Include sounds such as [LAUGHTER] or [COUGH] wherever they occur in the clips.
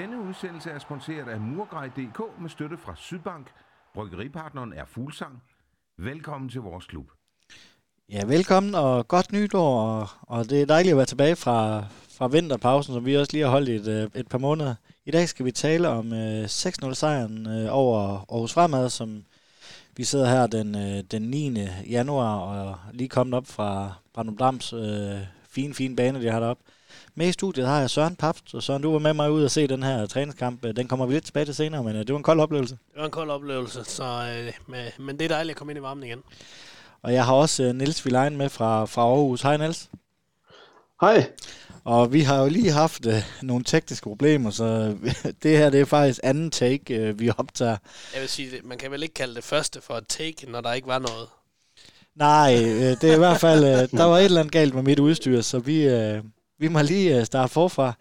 Denne udsendelse er sponsoreret af Murgrej.dk med støtte fra Sydbank. Bryggeripartneren er Fuglsang. Velkommen til vores klub. Ja, velkommen og godt nytår, og, og det er dejligt at være tilbage fra, fra vinterpausen, som vi også lige har holdt i et, øh, et par måneder. I dag skal vi tale om øh, 6-0-sejren øh, over Aarhus Fremad, som vi sidder her den, øh, den 9. januar og lige kommet op fra Brandum Dams øh, fine, fine bane, de har deroppe. Med i studiet har jeg Søren Paft, og Søren, du var med mig ud og se den her træningskamp. Den kommer vi lidt tilbage til senere, men øh, det var en kold oplevelse. Det var en kold oplevelse, så, øh, med, men det er dejligt at komme ind i varmen igen. Og jeg har også øh, Niels Vilein med fra, fra Aarhus. Hej Niels. Hej. Og vi har jo lige haft øh, nogle tekniske problemer, så [LAUGHS] det her det er faktisk anden take, øh, vi optager. Jeg vil sige, man kan vel ikke kalde det første for et take, når der ikke var noget. Nej, øh, det er i hvert fald, øh, der var et eller andet galt med mit udstyr, så vi, øh, vi må lige øh, starte forfra.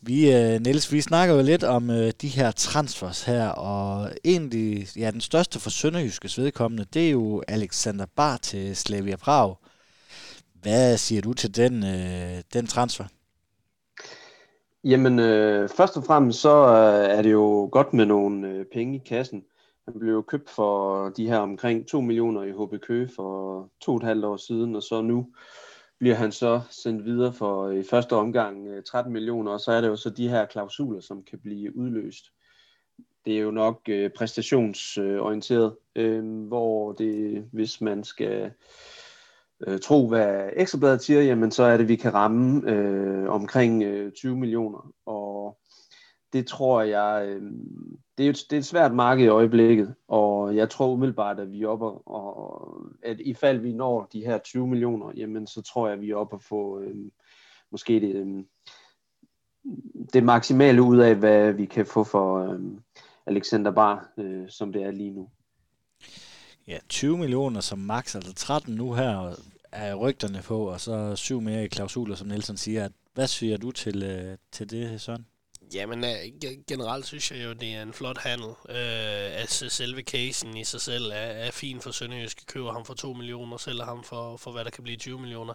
Vi, øh, Niels, vi snakker jo lidt om øh, de her transfers her, og egentlig, ja, den største for Sønderjyskes vedkommende, det er jo Alexander Bar til Slavia Prag. Hvad siger du til den, den transfer? Jamen, øh, først og fremmest så øh, er det jo godt med nogle øh, penge i kassen. Han blev jo købt for de her omkring 2 millioner i HB Køge for to og et halvt år siden, og så nu bliver han så sendt videre for øh, i første omgang øh, 13 millioner, og så er det jo så de her klausuler, som kan blive udløst. Det er jo nok øh, præstationsorienteret, øh, hvor det, hvis man skal øh, tro, hvad Ekstrabladet siger, jamen så er det, at vi kan ramme øh, omkring øh, 20 millioner. Og det tror jeg, øh, det, er et, det er et svært marked i øjeblikket, og jeg tror umiddelbart, at vi er oppe, og at i fald vi når de her 20 millioner, jamen så tror jeg, at vi er oppe at få øh, måske det, øh, det maksimale ud af, hvad vi kan få for øh, Alexander Bar, øh, som det er lige nu. Ja, 20 millioner som max, altså 13 nu her er rygterne på, og så syv mere i klausuler, som Nielsen siger. Hvad siger du til, øh, til det, Søren? Jamen, øh, generelt synes jeg jo, det er en flot handel. Øh, altså, selve casen i sig selv er, er fin for Sønderjysk. Køber ham for 2 millioner, sælger ham for, for hvad der kan blive 20 millioner.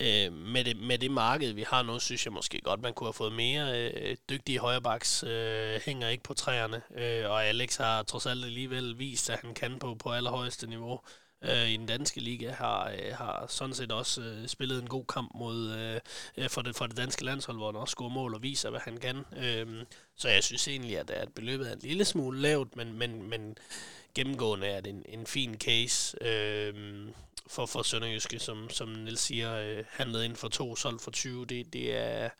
Øh, med, det, med det marked, vi har nu, synes jeg måske godt, man kunne have fået mere. Øh, dygtige højrebaks øh, hænger ikke på træerne, øh, og Alex har trods alt alligevel vist, at han kan på, på allerhøjeste niveau øh, i den danske liga, har, øh, har sådan set også øh, spillet en god kamp mod øh, øh for, det, for det danske landshold, hvor han også scorer mål og viser, hvad han kan. Øh, så jeg synes egentlig, at, at beløbet er en lille smule lavt, men, men, men gennemgående er det en, en fin case øh, for, for Sønderjyske, som, som Niels siger, øh, handlede ind for to, solgt for 20. Det, det er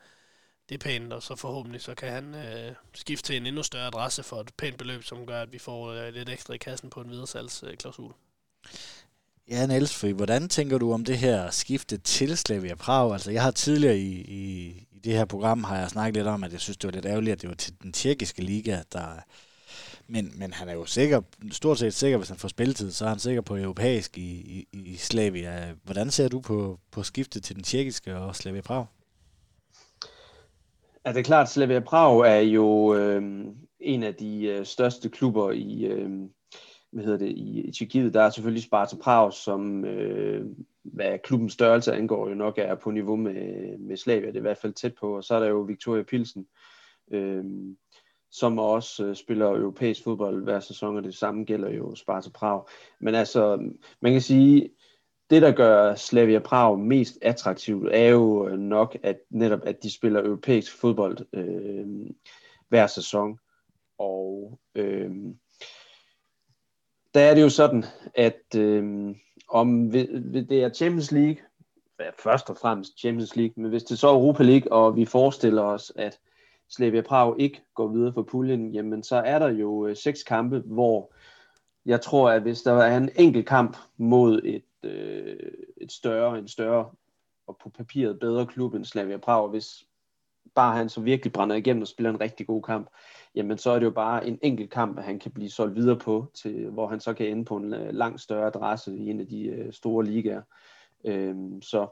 det er pænt, og så forhåbentlig så kan han øh, skifte til en endnu større adresse for et pænt beløb, som gør, at vi får øh, lidt ekstra i kassen på en videresalgsklausul. Øh, Ja, Niels, for hvordan tænker du om det her skifte til Slavia Prag? Altså, jeg har tidligere i, i, i det her program, har jeg snakket lidt om, at jeg synes, det var lidt ærgerligt, at det var til den tjekkiske liga, der... Men, men han er jo sikker, stort set sikker, hvis han får spilletid, så er han sikker på europæisk i, i, i Slavia. Hvordan ser du på, på skiftet til den tjekkiske og Slavia Prag? Ja, det er klart, Slavia Prag er jo øh, en af de øh, største klubber i, øh, hvad hedder det, i, i Tjekkiet. Der er selvfølgelig Sparta Prag, som øh, hvad klubbens størrelse angår, jo nok er på niveau med, med Slavia. Det er i hvert fald tæt på. Og så er der jo Victoria Pilsen, øh, som også øh, spiller europæisk fodbold hver sæson, og det samme gælder jo Sparta Prag. Men altså, man kan sige, det der gør Slavia Prag mest attraktivt, er jo øh, nok, at netop at de spiller europæisk fodbold øh, hver sæson. Og øh, der er det jo sådan, at øh, om det er Champions League, først og fremmest Champions League, men hvis det så er Europa League, og vi forestiller os, at Slavia Prag ikke går videre for puljen, jamen så er der jo øh, seks kampe, hvor jeg tror, at hvis der er en enkelt kamp mod et, øh, et større, en større og på papiret bedre klub end Slavia Prag, hvis bare han så virkelig brænder igennem og spiller en rigtig god kamp, jamen så er det jo bare en enkelt kamp, at han kan blive solgt videre på, til, hvor han så kan ende på en øh, langt større adresse i en af de øh, store ligaer. Øhm, så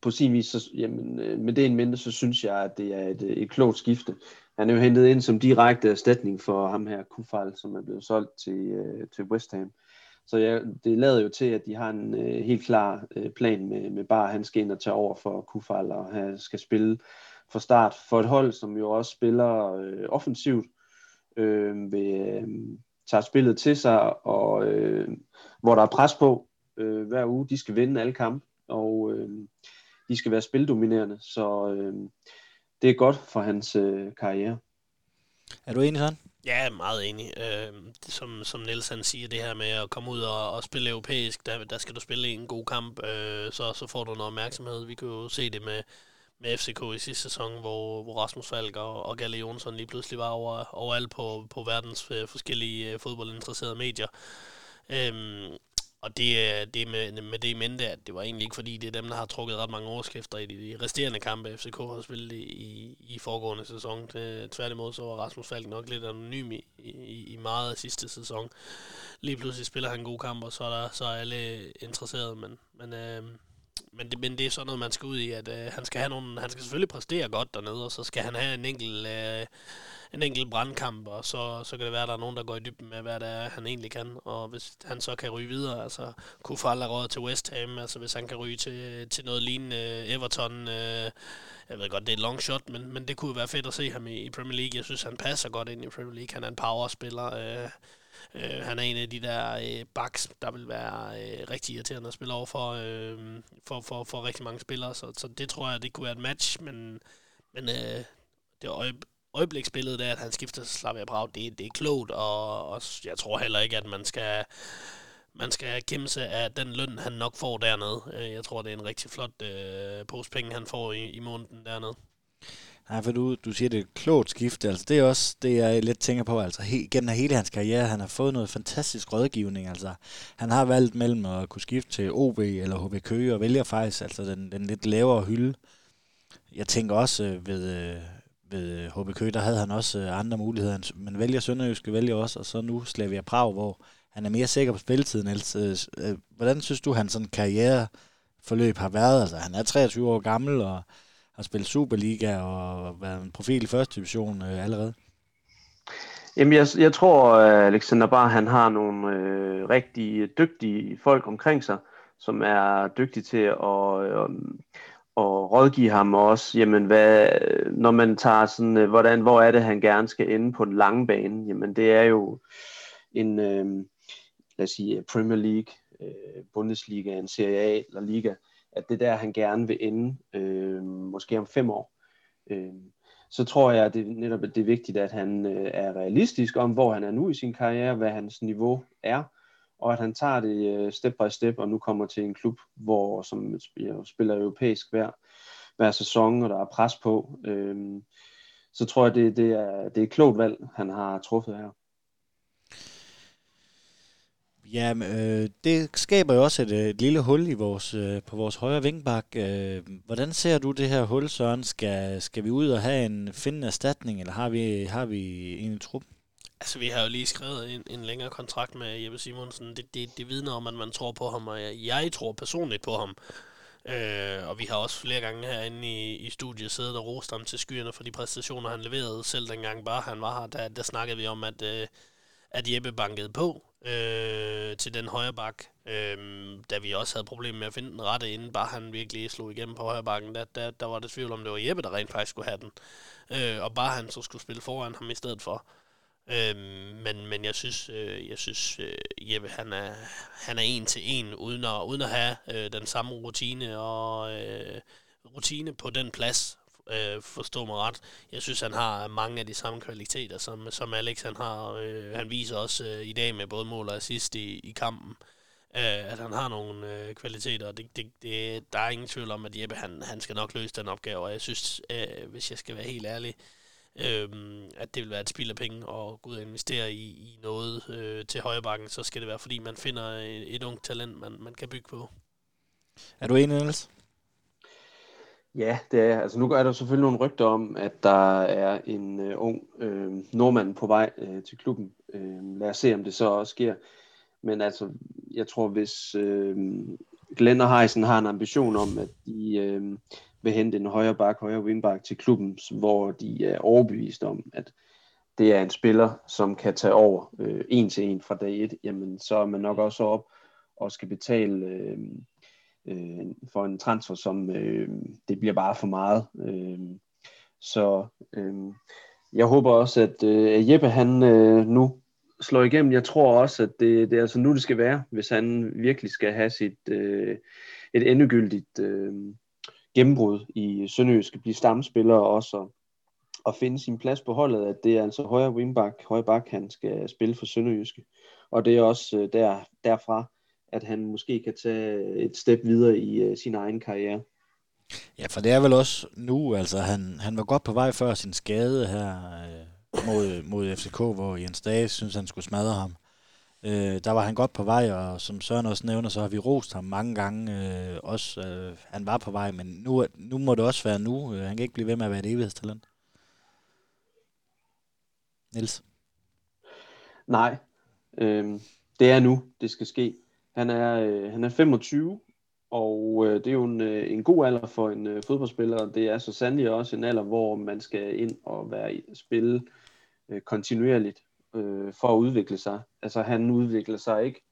på sin vis, så, jamen, øh, med det en mindre, så synes jeg, at det er et, øh, et klogt skifte. Han er jo hentet ind som direkte erstatning for ham her, Kufal, som er blevet solgt til, øh, til West Ham. Så ja, det lader jo til, at de har en øh, helt klar øh, plan med, med bare, at han skal ind og tage over for Kufal, og han skal spille for start for et hold, som jo også spiller øh, offensivt, øh, ved, øh, tager spillet til sig, og øh, hvor der er pres på øh, hver uge. De skal vinde alle kampe, og øh, de skal være spildominerende, så øh, det er godt for hans øh, karriere. Er du enig sådan? Ja, jeg er meget enig. Øh, som, som Niels han siger, det her med at komme ud og, og spille europæisk, der, der skal du spille en god kamp, øh, så, så får du noget opmærksomhed. Vi kan jo se det med, med FCK i sidste sæson, hvor, hvor Rasmus Falk og, og Galle Jonsson lige pludselig var over, overalt på, på verdens øh, forskellige øh, fodboldinteresserede medier. Øhm, og det, øh, det med, med det i mente, at det var egentlig ikke fordi, det er dem, der har trukket ret mange overskrifter i de resterende kampe, FCK har spillet i, i foregående sæson. Det, tværtimod så var Rasmus Falk nok lidt anonym i, i, i meget af sidste sæson. Lige pludselig spiller han en god kamp, og så er, der, så er alle interesserede, men, men øh, men det, men det er sådan noget, man skal ud i, at øh, han skal have nogle, han skal selvfølgelig præstere godt dernede, og så skal han have en enkelt, øh, en enkelt brandkamp, og så, så kan det være, at der er nogen, der går i dybden med, hvad det er, han egentlig kan. Og hvis han så kan ryge videre, altså kunne falde råd til West Ham, altså hvis han kan ryge til, til noget lignende Everton, øh, jeg ved godt, det er et long shot, men, men det kunne være fedt at se ham i, i Premier League. Jeg synes, han passer godt ind i Premier League. Han er en powerspiller. Øh, Øh, han er en af de der øh, backs, der vil være øh, rigtig irriterende at spille over for, øh, for, for, for rigtig mange spillere, så, så det tror jeg, det kunne være et match, men, men øh, det øje, øjebliksbillede der, at han skifter til Slavia Prag, det, det er klogt, og, og jeg tror heller ikke, at man skal man skal kæmpe sig af den løn, han nok får dernede. Øh, jeg tror, det er en rigtig flot øh, postpenge, han får i, i måneden dernede. Nej, for du, du siger, det er et klogt skifte. Altså, det er også det, jeg lidt tænker på. Altså, he, gennem hele hans karriere, han har fået noget fantastisk rådgivning. Altså, han har valgt mellem at kunne skifte til OB eller HB Køge, og vælger faktisk altså, den, den lidt lavere hylde. Jeg tænker også øh, ved, øh, ved øh, HB Køge, der havde han også andre muligheder. Men vælger Sønderjyske, vælger også, og så nu Slavia Prag, hvor han er mere sikker på spilletiden. Altså, hvordan synes du, hans sådan karriereforløb har været? Altså, han er 23 år gammel, og har spillet Superliga og været en profil i første division øh, allerede? Jamen, jeg, jeg tror, at Alexander Bar, han har nogle øh, rigtig dygtige folk omkring sig, som er dygtige til at, øh, at rådgive ham også, jamen, hvad, når man tager sådan, øh, hvordan, hvor er det, han gerne skal ende på den lange bane, jamen, det er jo en, øh, lad os sige, Premier League, øh, Bundesliga, en Serie A eller Liga, at det der, han gerne vil ende, øh, måske om fem år. Øh, så tror jeg, at det netop det er vigtigt, at han øh, er realistisk om, hvor han er nu i sin karriere, hvad hans niveau er, og at han tager det øh, step by step, og nu kommer til en klub, hvor som spiller, spiller europæisk hver, hver sæson, og der er pres på. Øh, så tror jeg, det, det, er, det er et klogt valg, han har truffet her. Ja, øh, det skaber jo også et, øh, et lille hul i vores, øh, på vores højre vingbak. Øh, hvordan ser du det her hul, Søren? Skal, skal vi ud og have en finde erstatning, eller har vi, har vi en i truppen? Altså, vi har jo lige skrevet en, en længere kontrakt med Jeppe Simonsen. Det, det, det vidner om, at man tror på ham, og jeg, jeg tror personligt på ham. Øh, og vi har også flere gange herinde i, i studiet siddet og rost ham til skyerne for de præstationer, han leverede. Selv dengang bare han var her, der, der snakkede vi om, at, øh, at Jeppe bankede på øh, til den højre bak, øh, da vi også havde problemer med at finde den rette, inden bare han virkelig slog igennem på højre bakken, der, der, der var det tvivl om, det var Jeppe, der rent faktisk skulle have den. Øh, og bare han så skulle spille foran ham i stedet for. Øh, men, men jeg synes, øh, jeg synes øh, Jeppe, han er, han er en til en, uden at, uden at have øh, den samme rutine og øh, rutine på den plads, øh, forstå mig ret. Jeg synes, han har mange af de samme kvaliteter, som, som Alex han har. Øh, han viser også øh, i dag med både mål og assist i, i kampen, øh, at han har nogle øh, kvaliteter, det, det, det, der er ingen tvivl om, at Jeppe han, han skal nok løse den opgave, og jeg synes, øh, hvis jeg skal være helt ærlig, øh, at det vil være et spild af penge at gå ud og investere i, i noget øh, til højrebakken, så skal det være, fordi man finder et, et ungt talent, man, man kan bygge på. Er du enig, Niels? Ja, det er. Altså nu er der selvfølgelig nogle rygter om, at der er en øh, ung øh, nordmand på vej øh, til klubben. Øh, lad os se, om det så også sker. Men altså, jeg tror, hvis øh, Glenn og Heisen har en ambition om, at de øh, vil hente en højre bak, højre wingback til klubben, hvor de er overbevist om, at det er en spiller, som kan tage over øh, en til en fra dag et, jamen så er man nok også op og skal betale øh, øh, for en transfer, som øh, det bliver bare for meget. Øh, så øh, jeg håber også, at øh, Jeppe han øh, nu slår igennem. Jeg tror også, at det, det er altså nu, det skal være, hvis han virkelig skal have sit øh, et endegyldigt øh, gennembrud i Sønderjysk, blive stamspiller også og, og finde sin plads på holdet, at det er altså højre wingback, højre bak, han skal spille for Sønderjyske. Og det er også øh, der, derfra, at han måske kan tage et step videre i øh, sin egen karriere. Ja, for det er vel også nu, altså han, han var godt på vej før sin skade her øh, mod, mod FCK, hvor Jens Dage synes, han skulle smadre ham. Øh, der var han godt på vej, og som Søren også nævner, så har vi rost ham mange gange. Øh, også, øh, han var på vej, men nu, nu må det også være nu. Øh, han kan ikke blive ved med at være et evighedstalent. Niels? Nej, øh, det er nu, det skal ske. Han er, øh, han er 25, og øh, det er jo en, øh, en god alder for en øh, fodboldspiller. Det er så sandelig også en alder, hvor man skal ind og være spille øh, kontinuerligt øh, for at udvikle sig. Altså han udvikler sig ikke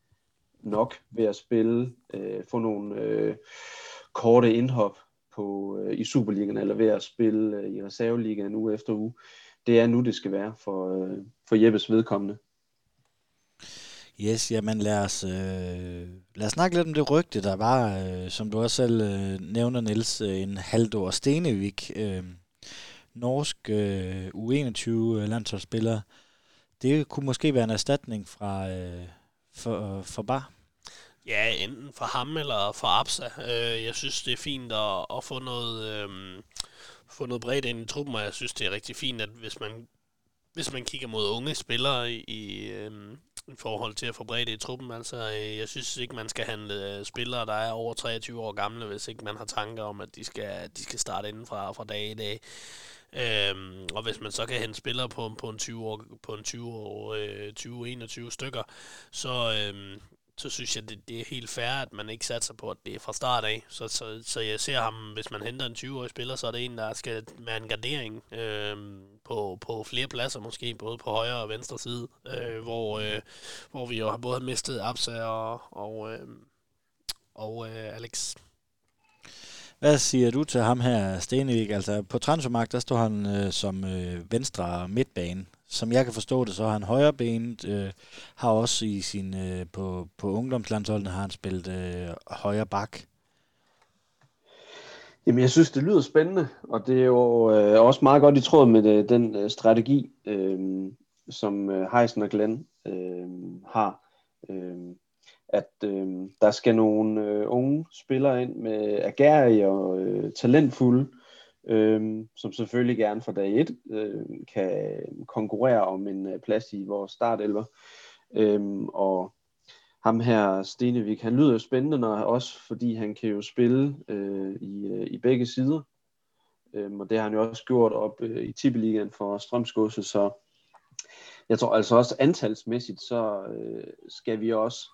nok ved at spille, øh, få nogle øh, korte indhop på, øh, i Superligaen, eller ved at spille øh, i reserveligaen uge efter uge. Det er nu, det skal være for, øh, for Jeppes vedkommende. Yes, jamen lad os, øh, lad os snakke lidt om det rygte, der var, øh, som du også selv øh, nævner, Niels, øh, en Haldor Stenevik, øh, norsk øh, U21-landsholdsspiller. Det kunne måske være en erstatning fra, øh, for, øh, for Bar. Ja, enten for ham eller for Absa. Øh, jeg synes, det er fint at, at få noget... Øh, få noget bredt ind i truppen, og jeg synes, det er rigtig fint, at hvis man, hvis man kigger mod unge spillere i, øh, i forhold til at få bredt i truppen, altså øh, jeg synes ikke, man skal handle øh, spillere, der er over 23 år gamle, hvis ikke man har tanker om, at de skal, de skal starte inden fra, fra dag i dag. Øhm, og hvis man så kan hente spillere på, på en 20 år, på en 20 år, øh, 20-21 stykker, så, øhm, så synes jeg, det, det er helt fair, at man ikke satser på, at det er fra start af. Så, så, så jeg ser ham, hvis man henter en 20-årig spiller, så er det en, der skal være en gardering Øhm, på, på flere pladser, måske både på højre og venstre side, øh, hvor, øh, hvor vi jo har både mistet Absa og, og, øh, og øh, Alex. Hvad siger du til ham her, Stenevik? Altså, på transfermarkt, der står han øh, som øh, venstre midtbane som jeg kan forstå det, så har han højre benet, øh, har også i sin, øh, på, på ungdomslandsholdene har han spillet øh, højre bak. Jamen, jeg synes, det lyder spændende, og det er jo øh, også meget godt i tråd med det, den øh, strategi, øh, som øh, Heisen og Glenn øh, har. Øh, at øh, der skal nogle øh, unge spillere ind med agerige og øh, talentfulde, øh, som selvfølgelig gerne fra dag 1 øh, kan konkurrere om en øh, plads i vores startelver. Øh, og ham her, Stenevik, han lyder jo spændende, når, også fordi han kan jo spille øh, i, øh, i begge sider. Øhm, og det har han jo også gjort op øh, i Tippeligaen for Strømsgodset, så jeg tror altså også antalsmæssigt, så øh, skal vi også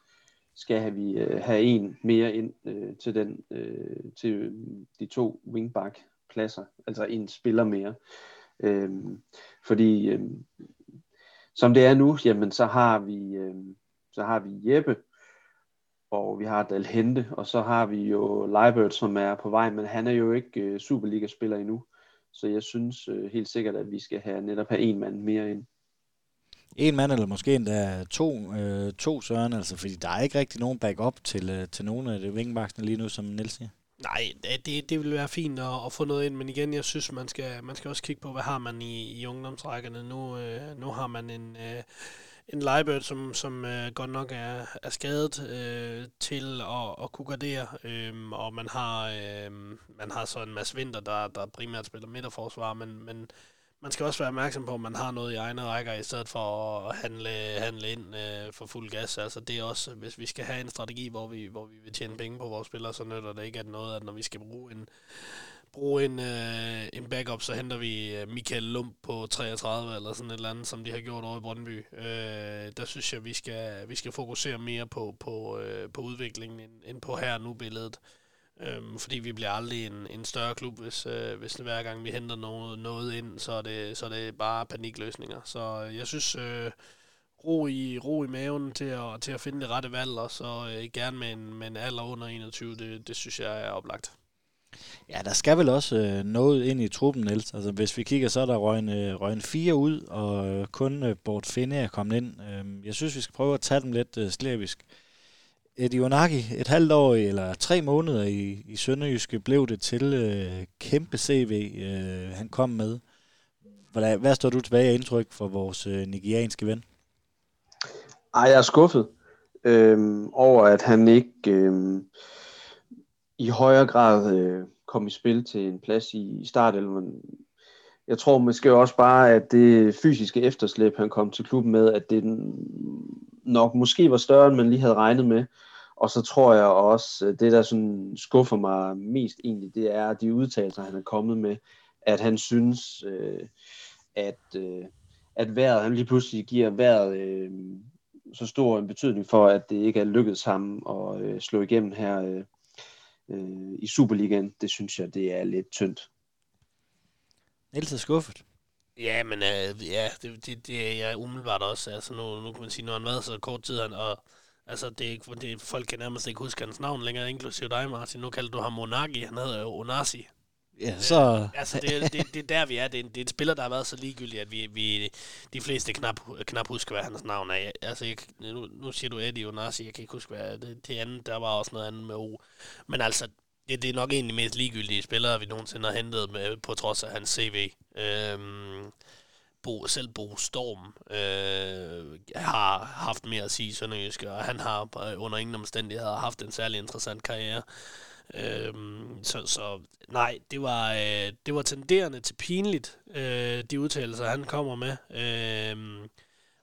skal have vi øh, have en mere ind øh, til den øh, til øh, de to wingback pladser, altså en spiller mere. Øhm, fordi øhm, som det er nu, jamen så har vi øhm, så har vi Jeppe, og vi har Dal Hente, og så har vi jo Leibert, som er på vej, men han er jo ikke øh, Superliga-spiller endnu. Så jeg synes øh, helt sikkert, at vi skal have netop have en mand mere ind. En mand, eller måske endda to, øh, to søren, altså, fordi der er ikke rigtig nogen backup til, øh, til nogen af det vingbaksene lige nu, som Niels siger. Nej, det, det vil være fint at, at få noget ind, men igen, jeg synes, man skal, man skal også kigge på, hvad har man i, i ungdomsrækkerne. Nu, øh, nu har man en, øh, en Leibert, som, som øh, godt nok er, er skadet øh, til at, at kunne gardere, øh, og man har, øh, man har så en masse vinter, der, der primært spiller midterforsvar, men, men man skal også være opmærksom på, at man har noget i egne rækker, i stedet for at handle, handle ind øh, for fuld gas. Altså det er også, hvis vi skal have en strategi, hvor vi, hvor vi vil tjene penge på vores spillere, så nytter det ikke at noget, at når vi skal bruge en, bruge en, øh, en backup, så henter vi øh, Michael Lump på 33 eller sådan et eller andet, som de har gjort over i Brøndby. Øh, der synes jeg, vi skal, vi skal fokusere mere på, på, øh, på udviklingen end, end på her nu billedet. Øhm, fordi vi bliver aldrig en, en større klub, hvis, øh, hvis hver gang vi henter noget, noget ind, så er, det, så er det bare panikløsninger. Så øh, jeg synes, øh, ro, i, ro i maven til at, til at finde det rette valg, og så øh, gerne med en, med en alder under 21, det, det synes jeg er oplagt. Ja, der skal vel også øh, noget ind i truppen, Niels. Altså, hvis vi kigger, så er der røgen, øh, røgen fire ud, og øh, kun øh, Bort Finde er kommet ind. Øh, jeg synes, vi skal prøve at tage dem lidt øh, slavisk. Eddie Onaki, et halvt år eller tre måneder i, i Sønderjyske, blev det til øh, kæmpe CV, øh, han kom med. Hvad, hvad står du tilbage af indtryk for vores øh, nigerianske ven? Ej, jeg er skuffet øh, over, at han ikke øh, i højere grad øh, kom i spil til en plads i, i startelven. Jeg tror måske også bare, at det fysiske efterslæb, han kom til klubben med, at det nok måske var større, end man lige havde regnet med. Og så tror jeg også, det der sådan skuffer mig mest egentlig, det er de udtalelser, han er kommet med, at han synes, øh, at, øh, at vejret, han lige pludselig giver vejret øh, så stor en betydning for, at det ikke er lykkedes ham at øh, slå igennem her øh, øh, i Superligaen. Det synes jeg, det er lidt tyndt. Niels er skuffet. Ja, men øh, ja, det, det, det er jeg umiddelbart også. Altså nu, nu kan man sige, nu har han været så kort tid, han, og altså det er ikke, det, folk kan nærmest ikke huske hans navn længere, inklusive dig, Martin. Nu kalder du ham Monagi, han hedder jo Onasi. Ja, så... Øh, altså, det, det, det er der, vi er. Det er, en, det er en spiller, der har været så ligegyldig, at vi, vi de fleste knap, knap husker, hvad hans navn er. Altså, jeg, nu, nu siger du Eddie Onasi, jeg kan ikke huske, hvad det, det andet, der var også noget andet med O. Men altså, det, det er nok egentlig mest ligegyldige spillere, vi nogensinde har hentet med, på trods af hans CV. Øhm, Bo, selv Bo Storm øh, har haft mere at sige i Sønderjyske, og han har under ingen omstændigheder haft en særlig interessant karriere. Øhm, så, så nej, det var, øh, det var tenderende til pinligt, øh, de udtalelser, han kommer med. Øh,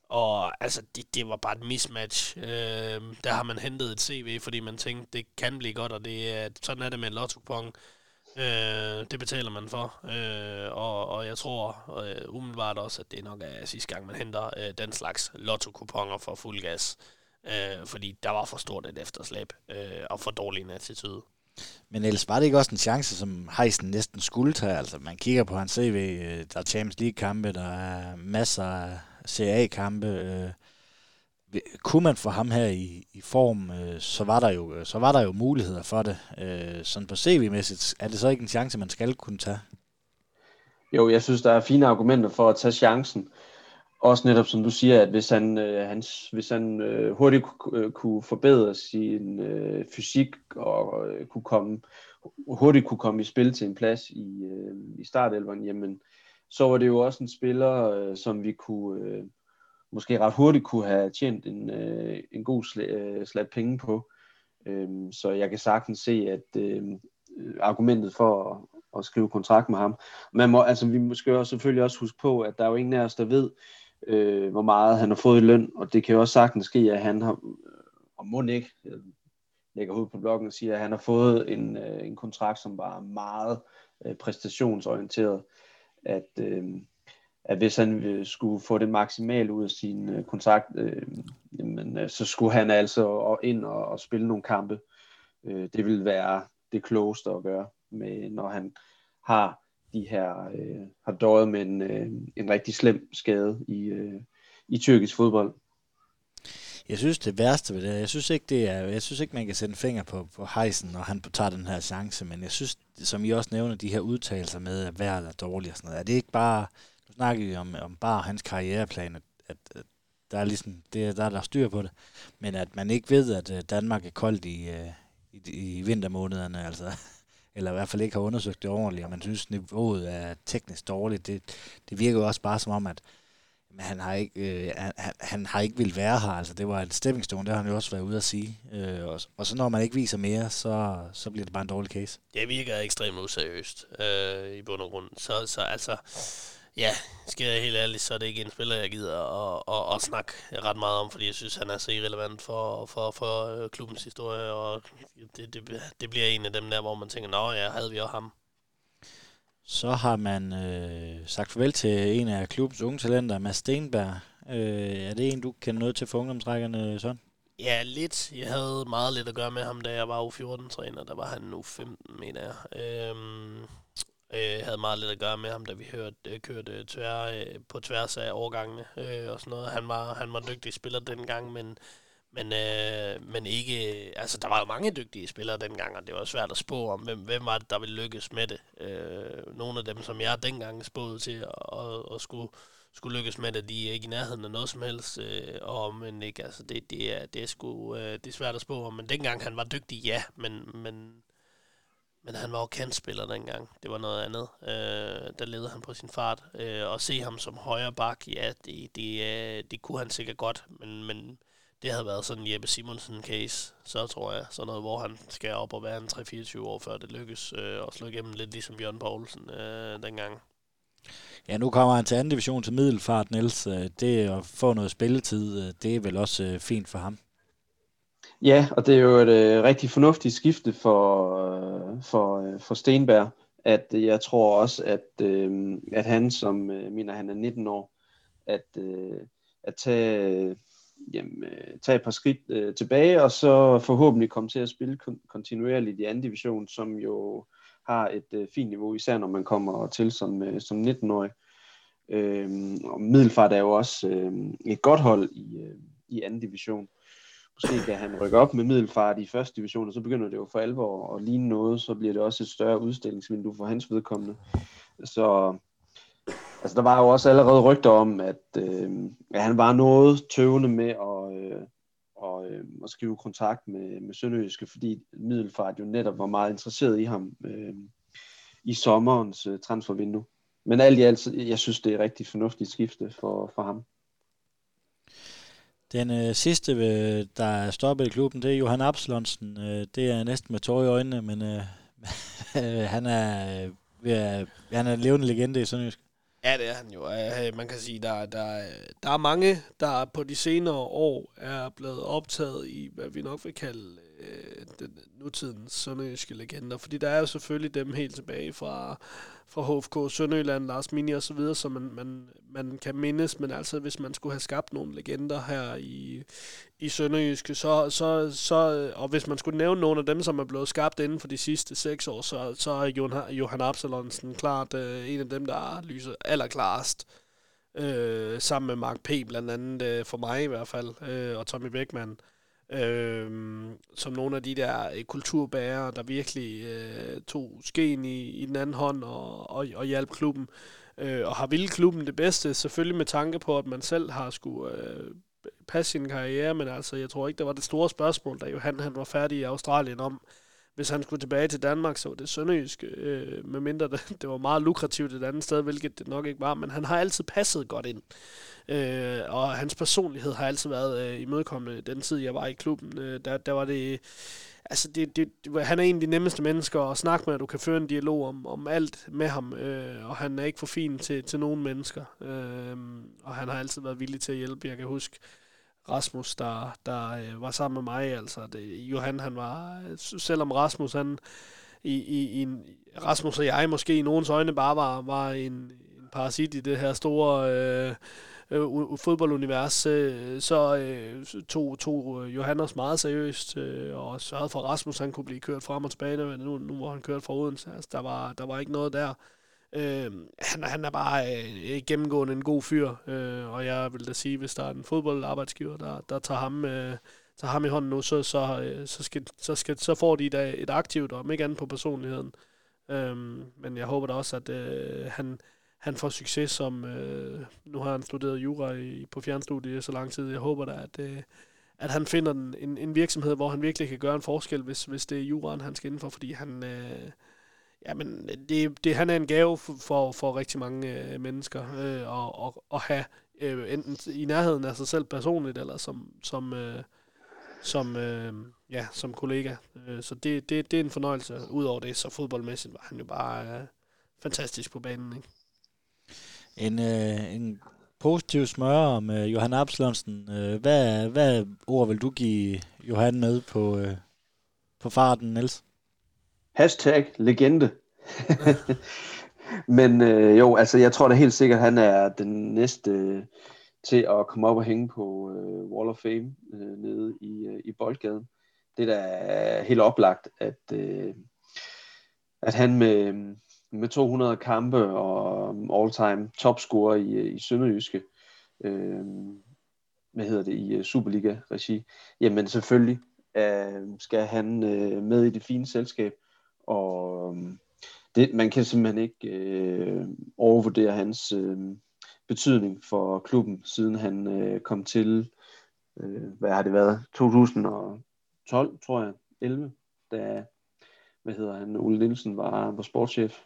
og altså, det, det var bare et mismatch. Øh, der har man hentet et CV, fordi man tænkte, det kan blive godt, og det er, sådan er det med en lotto -kupon. Øh, det betaler man for, øh, og, og jeg tror øh, umiddelbart også, at det nok er sidste gang, man henter øh, den slags lotto-kuponer for fuld gas. Øh, fordi der var for stort et efterslæb øh, og for dårlig en attitude. Men ellers var det ikke også en chance, som Heisen næsten skulle tage? Altså, man kigger på hans CV, øh, der er Champions League-kampe, der er masser af CA-kampe. Øh. Kunne man få ham her i, i form, øh, så, var der jo, så var der jo muligheder for det. Sådan på CV-mæssigt, er det så ikke en chance, man skal kunne tage? Jo, jeg synes, der er fine argumenter for at tage chancen. Også netop som du siger, at hvis han, øh, hans, hvis han øh, hurtigt øh, kunne forbedre sin øh, fysik og øh, kunne komme, hurtigt kunne komme i spil til en plads i, øh, i startelveren, jamen, så var det jo også en spiller, øh, som vi kunne øh, måske ret hurtigt kunne have tjent en, øh, en god sl- øh, slat penge på. Øh, så jeg kan sagtens se, at øh, argumentet for at, at skrive kontrakt med ham. Man må, altså, vi skal jo selvfølgelig også huske på, at der er jo ingen af os, der ved, øh, hvor meget han har fået i løn, og det kan jo også sagtens ske, at han har, og må ikke, jeg øh, lægger hovedet på bloggen og siger, at han har fået en, øh, en kontrakt, som var meget øh, præstationsorienteret, at, øh, at hvis han øh, skulle få det maksimalt ud af sin øh, kontrakt, øh, jamen, øh, så skulle han altså ind og, og spille nogle kampe. Øh, det vil være det klogeste at gøre, med, når han har de her øh, har døjet med en, øh, en rigtig slem skade i, øh, i tyrkisk fodbold. Jeg synes det værste ved det, jeg synes ikke det er, jeg synes ikke man kan sætte en finger på, på Heisen, når han tager den her chance, men jeg synes, som I også nævner, de her udtalelser med, at vejret er dårligt og sådan noget, er det ikke bare, nu snakker vi om, om bare hans karriereplan, at, at, at der er ligesom, det, der er der styr på det, men at man ikke ved, at øh, Danmark er koldt i, øh, i, i vintermånederne, altså eller i hvert fald ikke har undersøgt det ordentligt, og man synes, niveauet er teknisk dårligt, det, det virker jo også bare som om, at men han har ikke, øh, han, han har ikke vil være her. Altså, det var en stepping stone, det har han jo også været ude at sige. Øh, og, og, så når man ikke viser mere, så, så bliver det bare en dårlig case. Det virker ekstremt useriøst øh, i bund og grund. Så, så altså, Ja, skal jeg helt ærligt, så er det ikke en spiller, jeg gider at, at, at snakke ret meget om, fordi jeg synes, han er så irrelevant for, for, for øh, klubbens historie, og det, det, det bliver en af dem der, hvor man tænker, nå ja, havde vi også ham. Så har man øh, sagt farvel til en af klubbens unge talenter, Mads Stenberg. Øh, er det en, du kender noget til for ungdomsrækkerne, sådan? Ja, lidt. Jeg havde meget lidt at gøre med ham, da jeg var U14-træner. Der var han nu 15, mener jeg. Øhm, øh, havde meget lidt at gøre med ham, da vi hørte, øh, kørte tvær, øh, på tværs af årgangene øh, og sådan noget. Han var, han var dygtig spiller dengang, men, men, øh, men ikke... Øh, altså, der var jo mange dygtige spillere dengang, og det var svært at spå om, hvem, hvem var det, der ville lykkes med det. Øh, nogle af dem, som jeg dengang spåede til at, at, at skulle skulle lykkes med det, de er ikke i nærheden af noget som helst, øh, og men ikke, altså det, det, er, det, er sgu, øh, det er svært at spå om, men dengang han var dygtig, ja, men, men, men han var jo kantspiller dengang, det var noget andet, øh, der ledte han på sin fart, øh, og se ham som højre bak, ja, det, det, øh, det kunne han sikkert godt, men, men det havde været sådan en Jeppe Simonsen-case, så tror jeg, sådan noget, hvor han skal op og være en 3-24 år, før det lykkes, øh, og slå igennem lidt ligesom Bjørn Poulsen øh, dengang. Ja, nu kommer han til anden division til Middelfart, Niels. Øh, det at få noget spilletid, øh, det er vel også fint for ham. Ja, og det er jo et øh, rigtig fornuftigt skifte for, øh, for, øh, for Stenberg. At jeg tror også, at, øh, at han, som øh, mener, han er 19 år, at, øh, at tage, øh, jamen, øh, tage et par skridt øh, tilbage, og så forhåbentlig komme til at spille kon- kontinuerligt i anden division, som jo har et øh, fint niveau, især når man kommer til som, øh, som 19-årig. Øh, og Middelfart er jo også øh, et godt hold i, øh, i anden division. Måske kan han rykke op med Middelfart i første division, og så begynder det jo for alvor at ligne noget, så bliver det også et større udstillingsvindue for hans vedkommende. Så altså, der var jo også allerede rygter om, at, øh, at han var noget tøvende med at, øh, og, øh, at skrive kontakt med, med Sønderjyske, fordi Middelfart jo netop var meget interesseret i ham øh, i sommerens øh, transfervindue. Men alt i alt, jeg synes, det er et rigtig fornuftigt skifte for, for ham. Den øh, sidste, øh, der er stoppet i klubben, det er Johan Absalonsen. Øh, det er næsten med tårer i øjnene, men øh, [LAUGHS] han er øh, han er en levende legende i Sønderjysk. Ja, det er han jo. Øh, man kan sige, der, der, øh, der er mange, der på de senere år er blevet optaget i, hvad vi nok vil kalde øh, den nutidens sønderjyske legender. Fordi der er jo selvfølgelig dem helt tilbage fra, fra HFK Sønderjylland, Lars Mini og så videre, som man, man, man kan mindes. Men altså, hvis man skulle have skabt nogle legender her i, i Sønderjyske, så, så, så, og hvis man skulle nævne nogle af dem, som er blevet skabt inden for de sidste seks år, så, så er Johan, Johan Absalonsen klart øh, en af dem, der lyser allerklarest. Øh, sammen med Mark P. blandt andet, øh, for mig i hvert fald, øh, og Tommy Beckmann øh, Øhm, som nogle af de der øh, kulturbærere, der virkelig øh, tog skeen i, i den anden hånd og, og, og hjalp klubben. Øh, og har ville klubben det bedste, selvfølgelig med tanke på, at man selv har skulle øh, passe sin karriere, men altså, jeg tror ikke, der var det store spørgsmål, da Johan han var færdig i Australien om, hvis han skulle tilbage til Danmark, så var det sønderjysk, øh, medmindre det, [LAUGHS] det var meget lukrativt et andet sted, hvilket det nok ikke var, men han har altid passet godt ind. Øh, og hans personlighed har altid været øh, imødekommende. Den tid, jeg var i klubben, øh, der, der var det... Altså, det, det, han er en af de nemmeste mennesker at snakke med, og du kan føre en dialog om, om alt med ham, øh, og han er ikke for fin til, til nogen mennesker. Øh, og han har altid været villig til at hjælpe. Jeg kan huske, Rasmus, der, der øh, var sammen med mig. Altså, det, Johan, han var, øh, selvom Rasmus, han, i, i, i en, Rasmus og jeg måske i nogens øjne bare var, var en, en parasit i det her store øh, øh, fodboldunivers, øh, så øh, tog, tog øh, Johannes meget seriøst øh, og sørgede for, at Rasmus han kunne blive kørt frem og tilbage, nu, nu var han kørt fra Odense. Altså, der, var, der var ikke noget der. Øh, han, han er bare øh, gennemgående en god fyr, øh, og jeg vil da sige, hvis der er en fodboldarbejdsgiver, der, der tager ham... Øh, tager ham i hånden nu, så, så, øh, så, skal, så, skal, så får de da et aktivt, og ikke andet på personligheden. Øhm, men jeg håber da også, at øh, han, han får succes som, øh, nu har han studeret jura i, på fjernstudiet så lang tid. Jeg håber da, at, øh, at han finder en, en, en virksomhed, hvor han virkelig kan gøre en forskel, hvis, hvis det er juraen, han skal indenfor, fordi han, øh, jamen, det, det, han er en gave for, for, for rigtig mange øh, mennesker øh, og, og, at have øh, enten i nærheden af sig selv personligt, eller som, som, øh, som, øh, ja, som kollega. Øh, så det, det, det er en fornøjelse. Udover det, så fodboldmæssigt var han jo bare øh, fantastisk på banen. Ikke? En, øh, en positiv smør om øh, Johan Absalonsen. Øh, hvad, hvad ord vil du give Johan med på, øh, på farten, Niels? Hashtag legende. [LAUGHS] Men øh, jo, altså jeg tror da helt sikkert, at han er den næste til at komme op og hænge på øh, Wall of Fame øh, nede i, øh, i Boldgaden. Det er da helt oplagt, at, øh, at han med, med 200 kampe og all-time topscorer i, øh, i Sønderjyske, øh, hvad hedder det, i øh, Superliga-regi, jamen selvfølgelig øh, skal han øh, med i det fine selskab, og øhm, det, man kan simpelthen ikke øh, overvurdere hans øh, betydning for klubben, siden han øh, kom til, øh, hvad har det været, 2012, tror jeg, 11, da, hvad hedder han, Ole Nielsen var, var sportschef.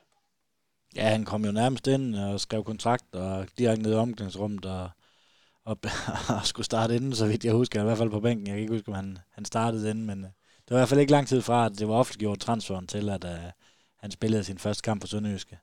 Ja, han kom jo nærmest ind og skrev kontrakt og direkte ned i omklædningsrummet og, og, [LAUGHS] og skulle starte inden, så vidt jeg husker, i hvert fald på bænken. Jeg kan ikke huske, om han, han startede inden, men øh, det var i hvert fald ikke lang tid fra, at det var offentliggjort transferen til, at uh, han spillede sin første kamp for Sønderjyske.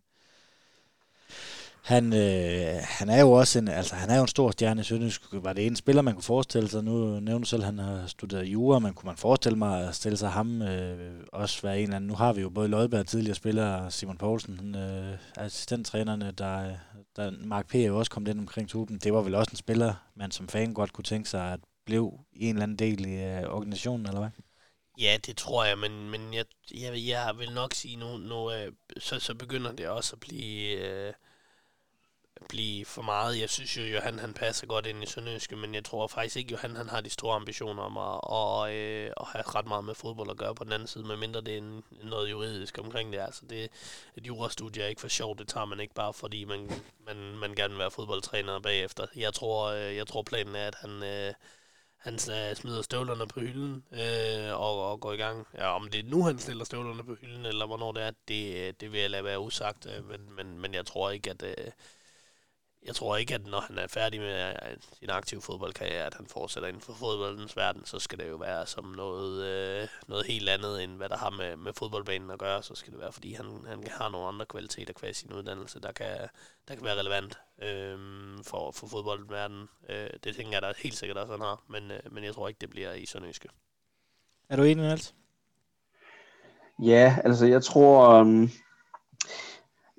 Han, øh, han er jo også en, altså han er jo en stor stjerne i Sønderjysk. Var det en spiller, man kunne forestille sig? Nu nævner du selv, at han har studeret jura, men kunne man forestille mig at stille sig ham øh, også være en eller anden? Nu har vi jo både Lødberg, tidligere spiller, Simon Poulsen, øh, assistenttrænerne, der, der Mark P. er jo også kommet ind omkring tuben. Det var vel også en spiller, man som fan godt kunne tænke sig at blev i en eller anden del i øh, organisationen, eller hvad? Ja, det tror jeg, men, men jeg, jeg, jeg vil nok sige, nu, nu øh, så, så begynder det også at blive, øh, blive for meget. Jeg synes jo, Johan han passer godt ind i Sønderjyske, men jeg tror faktisk ikke, Johan han har de store ambitioner om at, og, øh, at have ret meget med fodbold at gøre på den anden side, medmindre det er en, noget juridisk omkring det. Altså det, et jurastudie er ikke for sjovt, det tager man ikke bare, fordi man, man, man gerne vil være fodboldtræner bagefter. Jeg tror, øh, jeg tror planen er, at han... Øh, han øh, smider støvlerne på hylden øh, og, og går i gang. Ja, om det er nu, han stiller støvlerne på hylden, eller hvornår det er, det, øh, det vil jeg lade være usagt. Øh, men, men, men jeg tror ikke, at... Øh, jeg tror ikke, at når han er færdig med øh, sin aktive fodboldkarriere, at han fortsætter inden for fodboldens verden, så skal det jo være som noget, øh, noget helt andet, end hvad der har med, med fodboldbanen at gøre. Så skal det være, fordi han, han har nogle andre kvaliteter kvæs sin uddannelse, der kan, der kan være relevant øh, for, for fodboldens verden. Øh, det tænker jeg da helt sikkert også, han har, men, øh, men jeg tror ikke, det bliver i Sønderjyske. Er du enig, Niels? Ja, altså jeg tror... Um,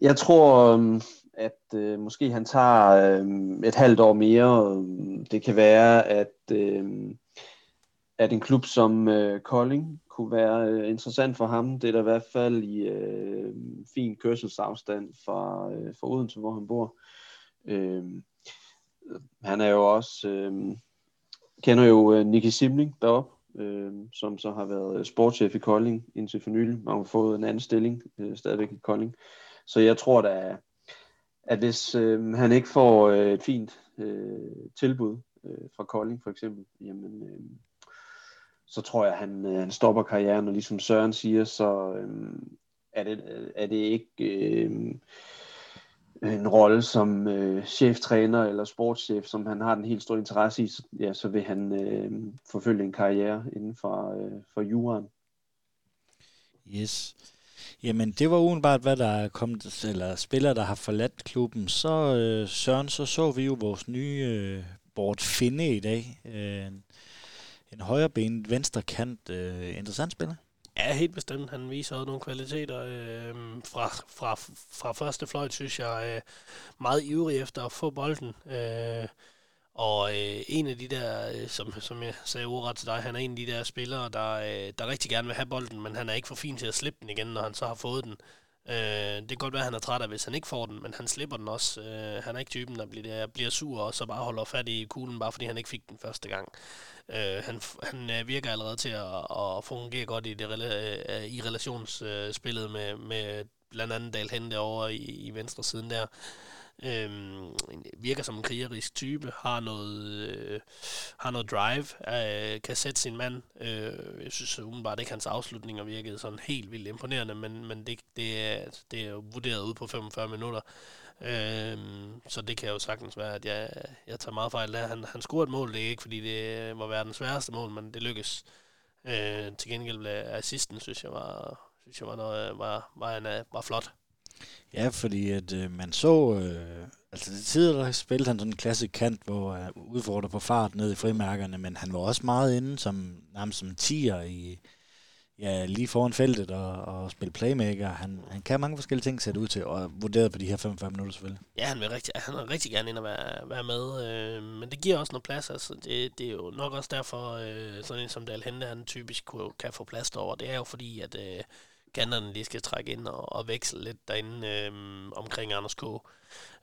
jeg tror... Um, at øh, måske han tager øh, et halvt år mere. Det kan være, at, øh, at en klub som øh, Kolding kunne være øh, interessant for ham. Det er der i hvert fald i øh, fin kørselsafstand fra, øh, fra Odense, hvor han bor. Øh, han er jo også, øh, kender jo øh, Nicky Simling deroppe, øh, som så har været øh, sportschef i Kolding indtil for nylig. Man har fået en anden stilling, øh, stadigvæk i Kolding. Så jeg tror, der er, at hvis øh, han ikke får øh, et fint øh, tilbud øh, fra Kolding for eksempel, jamen, øh, så tror jeg, at han, øh, han stopper karrieren, og ligesom Søren siger, så øh, er, det, er det ikke øh, en rolle som øh, cheftræner eller sportschef, som han har den helt store interesse i, så, ja, så vil han øh, forfølge en karriere inden for, øh, for juraen. Yes. Jamen, det var udenbart, hvad der er kommet, eller spillere, der har forladt klubben. Så, øh, Søren, så så vi jo vores nye øh, Bort Finde i dag. Øh, en højrebenet venstre kant. Øh, interessant spiller. Ja, helt bestemt. Han viser også nogle kvaliteter. Øh, fra, fra, fra første fløjt, synes jeg, øh, meget ivrig efter at få bolden. Øh, og øh, en af de der, øh, som, som jeg sagde ordret til dig, han er en af de der spillere, der, øh, der rigtig gerne vil have bolden, men han er ikke for fin til at slippe den igen, når han så har fået den. Øh, det kan godt være, at han er træt af, hvis han ikke får den, men han slipper den også. Øh, han er ikke typen, der bliver, der bliver sur og så bare holder fat i kuglen, bare fordi han ikke fik den første gang. Øh, han han øh, virker allerede til at, at fungere godt i, det, øh, i relationsspillet med, med blandt andet Dal Hente over i, i venstre siden der. Øhm, virker som en krigerisk type, har noget, øh, har noget drive, øh, kan sætte sin mand. Øh, jeg synes umiddelbart ikke, hans afslutninger virkede sådan helt vildt imponerende, men, men det, det, er, altså, det er vurderet ud på 45 minutter. Øhm, så det kan jo sagtens være, at jeg, jeg tager meget fejl der. Han, han scorede et mål, det er ikke fordi det var verdens sværeste mål, men det lykkes. Øh, til gengæld assisten, synes jeg var, synes jeg var, noget, var, var, en, var flot. Ja, fordi at øh, man så, øh, altså det tidligere spillede han sådan en klassisk kant, hvor han øh, udfordrer på fart ned i frimærkerne, men han var også meget inde som, nærmest som tiger i, ja, lige foran feltet og, og spille playmaker. Han, han kan mange forskellige ting sætte ud til, og vurderet på de her 45 minutter selvfølgelig. Ja, han vil rigtig, han vil rigtig gerne ind og være, være med, øh, men det giver også noget plads. Altså, det, det er jo nok også derfor, øh, sådan en som Dal Hente, han typisk kunne, kan få plads over. Det er jo fordi, at øh, kanterne lige skal trække ind og, og veksle lidt derinde øh, omkring Anders K.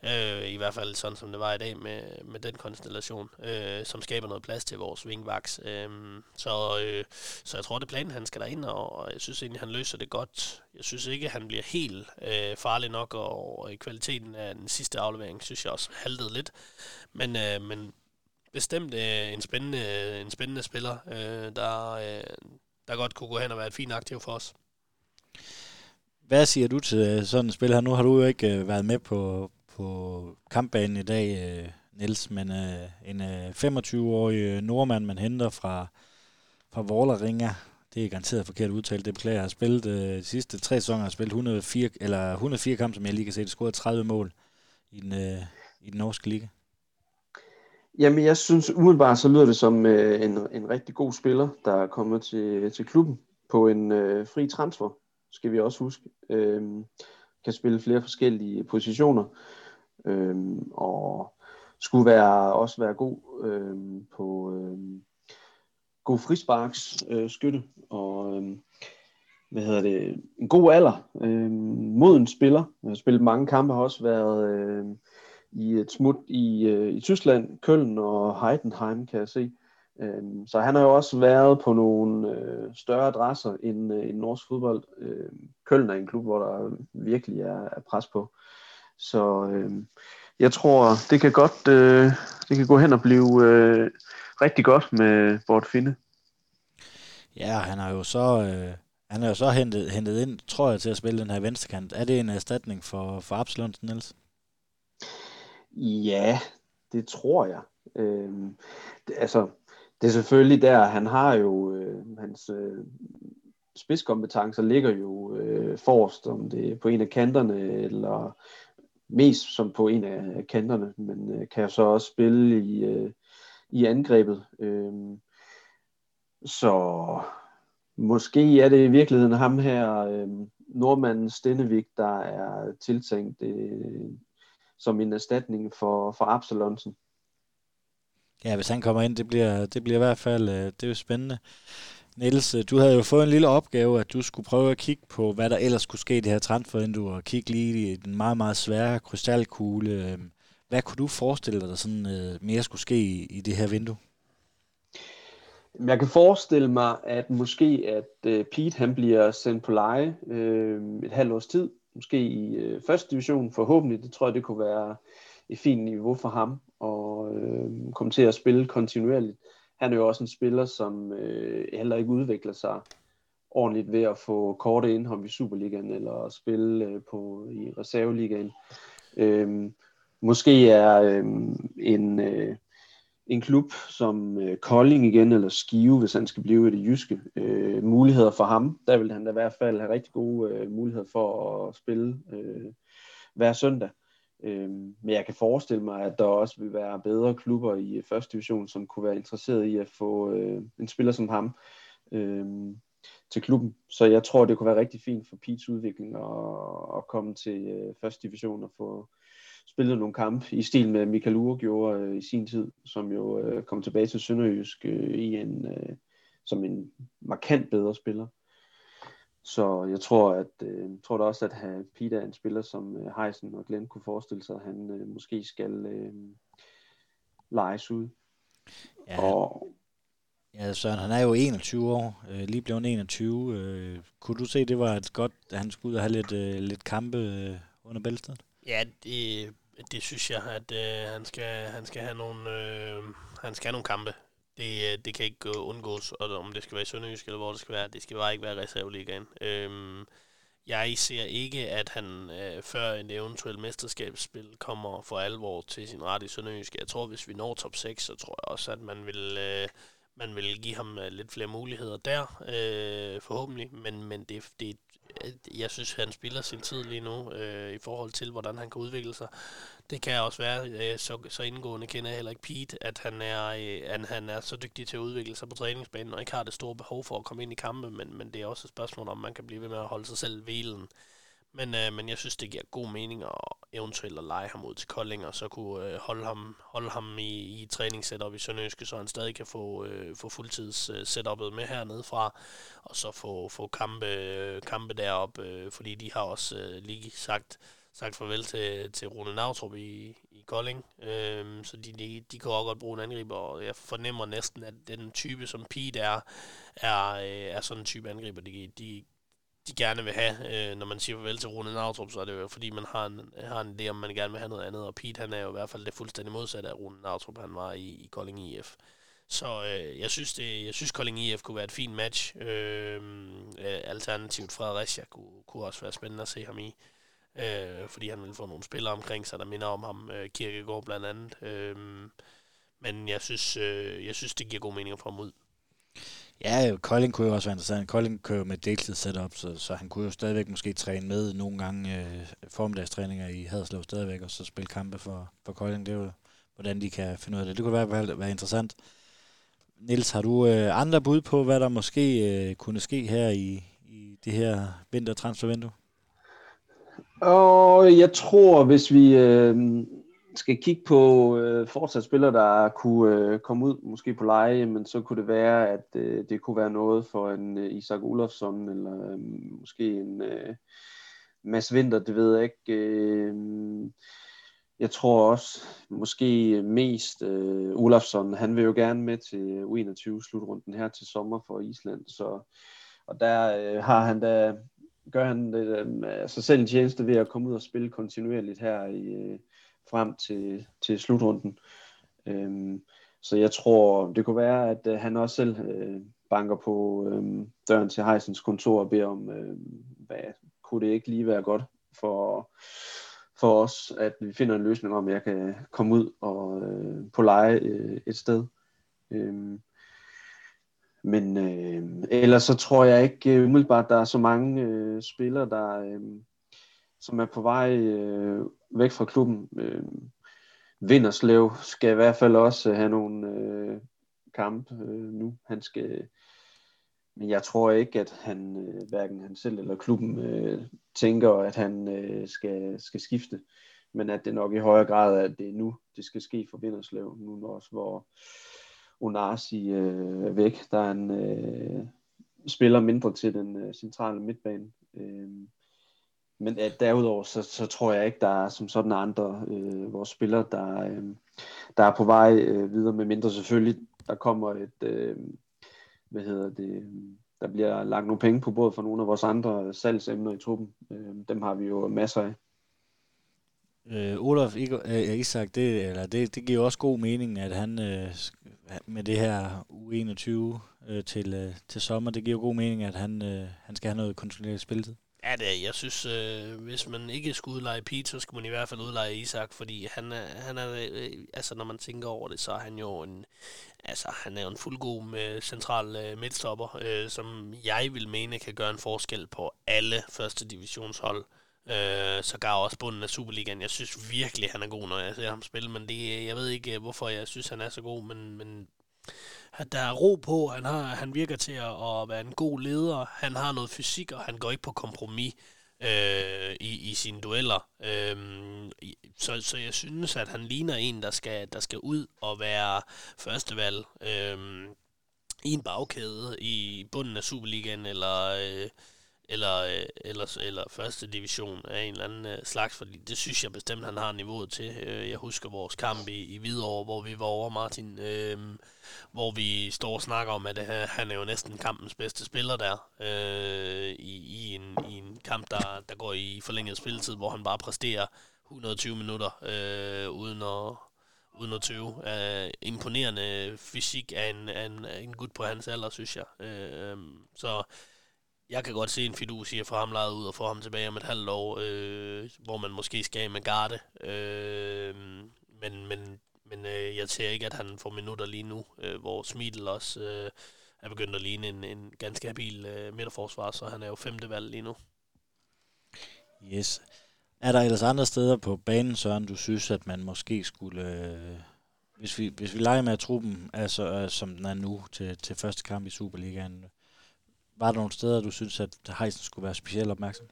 Øh, I hvert fald sådan, som det var i dag med, med den konstellation, øh, som skaber noget plads til vores wingvaks. Øh, så, øh, så jeg tror, det er planen, han skal derind, og jeg synes egentlig, han løser det godt. Jeg synes ikke, han bliver helt øh, farlig nok, og kvaliteten af den sidste aflevering, synes jeg også haltede lidt. Men, øh, men bestemt øh, en, spændende, en spændende spiller, øh, der, øh, der godt kunne gå hen og være et fint aktiv for os. Hvad siger du til øh, sådan et spil her? Nu har du jo ikke øh, været med på, på kampbanen i dag, øh, Niels, men øh, en øh, 25-årig øh, nordmand, man henter fra, fra Vålerenga, det er garanteret forkert udtalt, det beklager. Jeg har spillet øh, de sidste tre sæsoner, har spillet 104, eller 104 kampe, som jeg lige kan se, det scorede 30 mål i den, øh, i den norske liga. Jamen, jeg synes umiddelbart, så lyder det som øh, en, en rigtig god spiller, der er kommet til, til klubben på en øh, fri transfer, skal vi også huske. Øh, kan spille flere forskellige positioner, øh, og skulle være, også være god øh, på øh, god frisparks øh, skytte, og øh, hvad hedder det, en god alder, øh, moden spiller. Jeg har spillet mange kampe, har også været øh, i et smut i, øh, i Tyskland, Køln og Heidenheim, kan jeg se. Øh, så han har jo også været på nogle øh, større adresser end, øh, end norsk fodbold. Øh, Køln er en klub, hvor der virkelig er, er pres på. Så øh, jeg tror, det kan godt øh, det kan gå hen og blive øh, rigtig godt med Bort Finde. Ja, han har jo så øh, han er jo så hentet, hentet ind, tror jeg, til at spille den her venstrekant. Er det en erstatning for, for Absalon, Niels? Ja, det tror jeg. Øh, det, altså, det er selvfølgelig der, han har jo, øh, hans øh, spidskompetencer ligger jo øh, forrest, om det er på en af kanterne, eller mest som på en af kanterne, men øh, kan jo så også spille i, øh, i angrebet. Øh, så måske er det i virkeligheden ham her, øh, nordmanden Stennevik, der er tiltænkt øh, som en erstatning for, for Absalonsen. Ja, hvis han kommer ind, det bliver, det bliver i hvert fald øh, det er jo spændende. Niels, øh, du havde jo fået en lille opgave, at du skulle prøve at kigge på, hvad der ellers skulle ske i det her transfervindue, og kigge lige i den meget, meget svære krystalkugle. Øhm, hvad kunne du forestille dig, der sådan øh, mere skulle ske i, i det her vindue? Jeg kan forestille mig, at måske at Pete han bliver sendt på leje øh, et halvt års tid, måske i øh, første division forhåbentlig. Det tror jeg, det kunne være et fint niveau for ham og øh, komme til at spille kontinuerligt. Han er jo også en spiller, som øh, heller ikke udvikler sig ordentligt ved at få korte indhold i Superligaen eller spille øh, på i reserveligaen. Øh, måske er øh, en, øh, en klub som øh, Kolding igen, eller Skive, hvis han skal blive i det jyske, øh, muligheder for ham. Der vil han da i hvert fald have rigtig gode øh, muligheder for at spille øh, hver søndag. Øh, men jeg kan forestille mig, at der også vil være bedre klubber i øh, første division, som kunne være interesseret i at få øh, en spiller som ham øh, til klubben. Så jeg tror, det kunne være rigtig fint for Pete's udvikling at, at komme til øh, første division og få spillet nogle kampe i stil med Michael Ure gjorde øh, i sin tid, som jo øh, kom tilbage til Sønderjysk øh, i en, øh, som en markant bedre spiller. Så jeg tror, at øh, jeg tror da også, at Peter er en spiller, som øh, Heisen og Glenn kunne forestille sig, at han øh, måske skal øh, lejes ud. Ja. Og, ja, Søren, han er jo 21 år, øh, lige blevet 21. Øh, kunne du se, det var et godt, at han skulle ud og have lidt, øh, lidt kampe øh, under bælstedet? Ja, det, det synes jeg, at øh, han, skal, han skal have nogle, øh, han skal have nogle kampe. Det, øh, det kan ikke undgås, og om det skal være i Sønderjysk eller hvor det skal være, det skal bare ikke være reserveligaen. Øhm, jeg ser ikke, at han øh, før en eventuel mesterskabsspil kommer for alvor til sin ret i Sønderjysk. Jeg tror, hvis vi når top 6, så tror jeg også, at man vil, øh, man vil give ham øh, lidt flere muligheder der, øh, forhåbentlig, men, men det, det, Øh, jeg synes, han spiller sin tid lige nu øh, i forhold til, hvordan han kan udvikle sig. Det kan også være, øh, så, så indgående kender jeg heller ikke Pete, at han er, øh, at han er så dygtig til at udvikle sig på træningsbanen, og ikke har det store behov for at komme ind i kampe, men, men det er også et spørgsmål, om man kan blive ved med at holde sig selv hvilen. Men, øh, men jeg synes, det giver god mening at eventuelt at lege ham ud til Kolding, og så kunne øh, holde ham, holde ham i, i træningssetup i Sønderjyske, så han stadig kan få, øh, få fuldtids øh, setupet med hernede fra, og så få, få kampe, øh, kampe derop, øh, fordi de har også øh, lige sagt, sagt farvel til, til Rune Nautrup i, i Kolding, øh, så de, de, de kan også godt bruge en angriber, og jeg fornemmer næsten, at den type, som Pete er, er, øh, er sådan en type angriber, de, de de gerne vil have. Øh, når man siger farvel til Rune Nautrup, så er det jo fordi, man har en, har en idé om, man gerne vil have noget andet. Og Pete, han er jo i hvert fald det fuldstændig modsatte af Rune Nautrup, han var i, i Kolding IF. Så øh, jeg synes, det, jeg synes Kolding IF kunne være et fint match. Øh, øh, alternativt Fredericia kunne, kunne også være spændende at se ham i. Øh, fordi han vil få nogle spillere omkring sig, der minder om ham. Øh, Kirkegaard blandt andet. Øh, men jeg synes, øh, jeg synes, det giver god mening at få ham ud. Ja, Kolding kunne jo også være interessant. Kolding kører med deltid setup, så, så han kunne jo stadigvæk måske træne med nogle gange øh, formiddagstræninger i Haderslev stadigvæk, og så spille kampe for, for Kolding. Det er jo, hvordan de kan finde ud af det. Det kunne være, være, være interessant. Nils, har du øh, andre bud på, hvad der måske øh, kunne ske her i, i det her vintertransfervindue? Og jeg tror, hvis vi øh, skal kigge på øh, fortsat spillere, der kunne øh, komme ud måske på leje, men så kunne det være, at øh, det kunne være noget for en øh, Isak Olofsson, eller øh, måske en øh, Mads Winter, det ved jeg ikke. Øh, jeg tror også, måske mest øh, Olofsson, han vil jo gerne med til U21-slutrunden her til sommer for Island, så og der øh, har han da, gør han det, øh, sig selv en tjeneste ved at komme ud og spille kontinuerligt her i, øh, frem til, til slutrunden. Øhm, så jeg tror, det kunne være, at øh, han også selv øh, banker på øh, døren til Heisens kontor og beder om, øh, hvad kunne det ikke lige være godt for, for os, at vi finder en løsning om, at jeg kan komme ud og øh, på leje øh, et sted. Øhm, men øh, ellers så tror jeg ikke øh, umiddelbart, der er så mange øh, spillere, der, øh, som er på vej øh, væk fra klubben. Øh, Vinderslev skal i hvert fald også have nogle øh, kampe øh, nu. Han skal, men jeg tror ikke, at han øh, hverken han selv eller klubben øh, tænker, at han øh, skal, skal skifte. Men at det nok i højere grad at det er nu, det skal ske for Vinderslev. Nu også, hvor Onasi øh, er væk. Der er en øh, spiller mindre til den øh, centrale midtbane. Øh, men at derudover, så, så tror jeg ikke, der er som sådan andre øh, vores spillere, der, øh, der er på vej øh, videre, med mindre selvfølgelig, der kommer et, øh, hvad hedder det, der bliver lagt nogle penge på både for nogle af vores andre salgsemner i truppen. Øh, dem har vi jo masser af. Øh, Olaf øh, Isak, det, eller det, det giver også god mening, at han øh, med det her U21 øh, til, øh, til sommer, det giver god mening, at han, øh, han skal have noget kontinuerligt spilletid. Ja, det er, jeg synes, øh, hvis man ikke skulle udleje Pete, så skulle man i hvert fald udleje Isak, fordi han er, han er øh, altså når man tænker over det, så er han jo en, altså han er jo en fuldgod med central øh, midtstopper, øh, som jeg vil mene kan gøre en forskel på alle første divisionshold. Øh, så gav også bunden af Superligaen. Jeg synes virkelig, han er god, når jeg ser ham spille, men det, jeg ved ikke, øh, hvorfor jeg synes, han er så god, men, men at der er ro på, han, har, han virker til at, at være en god leder, han har noget fysik, og han går ikke på kompromis øh, i, i sine dueller. Øh, så, så jeg synes, at han ligner en, der skal, der skal ud og være førstevalg øh, i en bagkæde i bunden af Superligaen, eller... Øh, eller, øh, eller, eller første division af en eller anden øh, slags, fordi det synes jeg bestemt, han har niveauet til. Øh, jeg husker vores kamp i, i Hvidovre, hvor vi var over Martin, øh, hvor vi står og snakker om, at han er jo næsten kampens bedste spiller der, øh, i, i, en, i en kamp, der, der går i forlænget spilletid, hvor han bare præsterer 120 minutter, øh, uden at, uden at tøve. Uh, imponerende fysik af en, af en, af en gut på hans alder, synes jeg. Uh, så jeg kan godt se en fidus i at få ham lejet ud og få ham tilbage om et halvt år, øh, hvor man måske skal med garde. Øh, men men, men øh, jeg ser ikke, at han får minutter lige nu, øh, hvor Smidl også øh, er begyndt at ligne en, en ganske habil øh, midterforsvar, så han er jo femte valg lige nu. Yes. Er der ellers andre steder på banen, Søren, du synes, at man måske skulle... Øh, hvis, vi, hvis vi leger med, at truppen altså, øh, som den er nu til, til første kamp i Superligaen, var der nogle steder, du synes, at Heisen skulle være specielt opmærksom?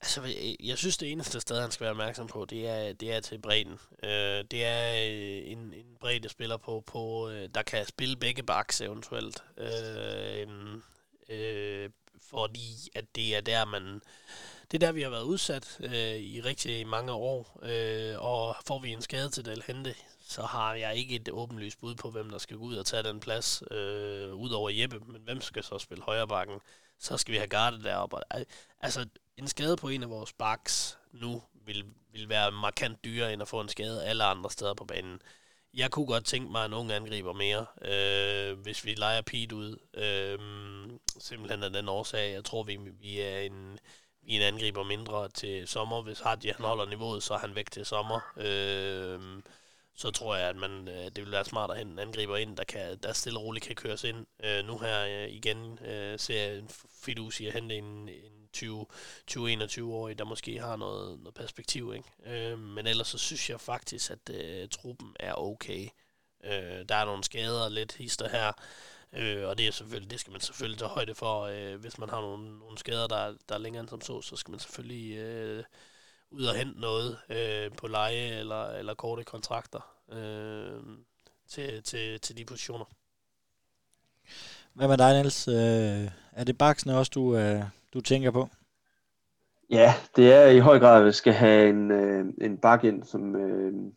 Altså, jeg synes, det eneste sted, han skal være opmærksom på, det er, det er til bredden. Øh, det er øh, en, en bredde spiller på, på øh, der kan spille begge baks eventuelt. Øh, øhm, øh, fordi at det er der, man... Det er der, vi har været udsat øh, i rigtig mange år, øh, og får vi en skade til Dalhente, så har jeg ikke et åbenlyst bud på, hvem der skal gå ud og tage den plads, øh, ud over Jeppe, men hvem skal så spille højre bakken? Så skal vi have Garde deroppe. Altså, en skade på en af vores backs nu vil, vil være markant dyrere, end at få en skade alle andre steder på banen. Jeg kunne godt tænke mig en ung angriber mere, øh, hvis vi leger Pete ud. Øh, simpelthen af den årsag, jeg tror, vi, vi er en, vi er en angriber mindre til sommer. Hvis Hardy han holder niveauet, så er han væk til sommer. Øh, så tror jeg, at man, øh, det vil være smart at hente en angriber ind, der, kan, der stille og roligt kan køres ind. Øh, nu her øh, igen øh, ser jeg en fidus i at hente en, en 20-21-årig, der måske har noget, noget perspektiv. Ikke? Øh, men ellers så synes jeg faktisk, at øh, truppen er okay. Øh, der er nogle skader lidt hister her, øh, og det, er selvfølgelig, det skal man selvfølgelig tage højde for. Øh, hvis man har nogle, nogle skader, der, der er længere end som så, så skal man selvfølgelig øh, ud og hente noget øh, på leje eller, eller korte kontrakter øh, til, til, til de positioner. Hvad med dig, Niels? Øh, er det baksene også, du, øh, du tænker på? Ja, det er i høj grad, at vi skal have en, øh, en bak ind, som øh,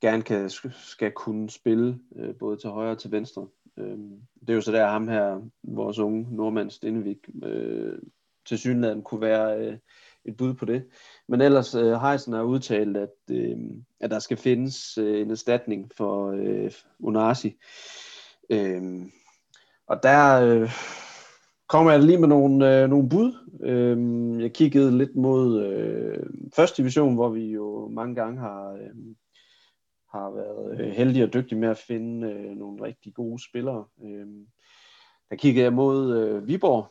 gerne kan, skal kunne spille øh, både til højre og til venstre. Øh, det er jo så der ham her, vores unge nordmand Stenevik, øh, til synligheden kunne være øh, et bud på det. Men ellers øh, Heisen har udtalt, at, øh, at der skal findes øh, en erstatning for øh, Unasi. Øh, og der... Øh, kommer jeg lige med nogle, øh, nogle bud. Øh, jeg kiggede lidt mod øh, første division, hvor vi jo mange gange har, øh, har været øh, heldige og dygtige med at finde øh, nogle rigtig gode spillere. Øh, der kiggede jeg mod øh, Viborg,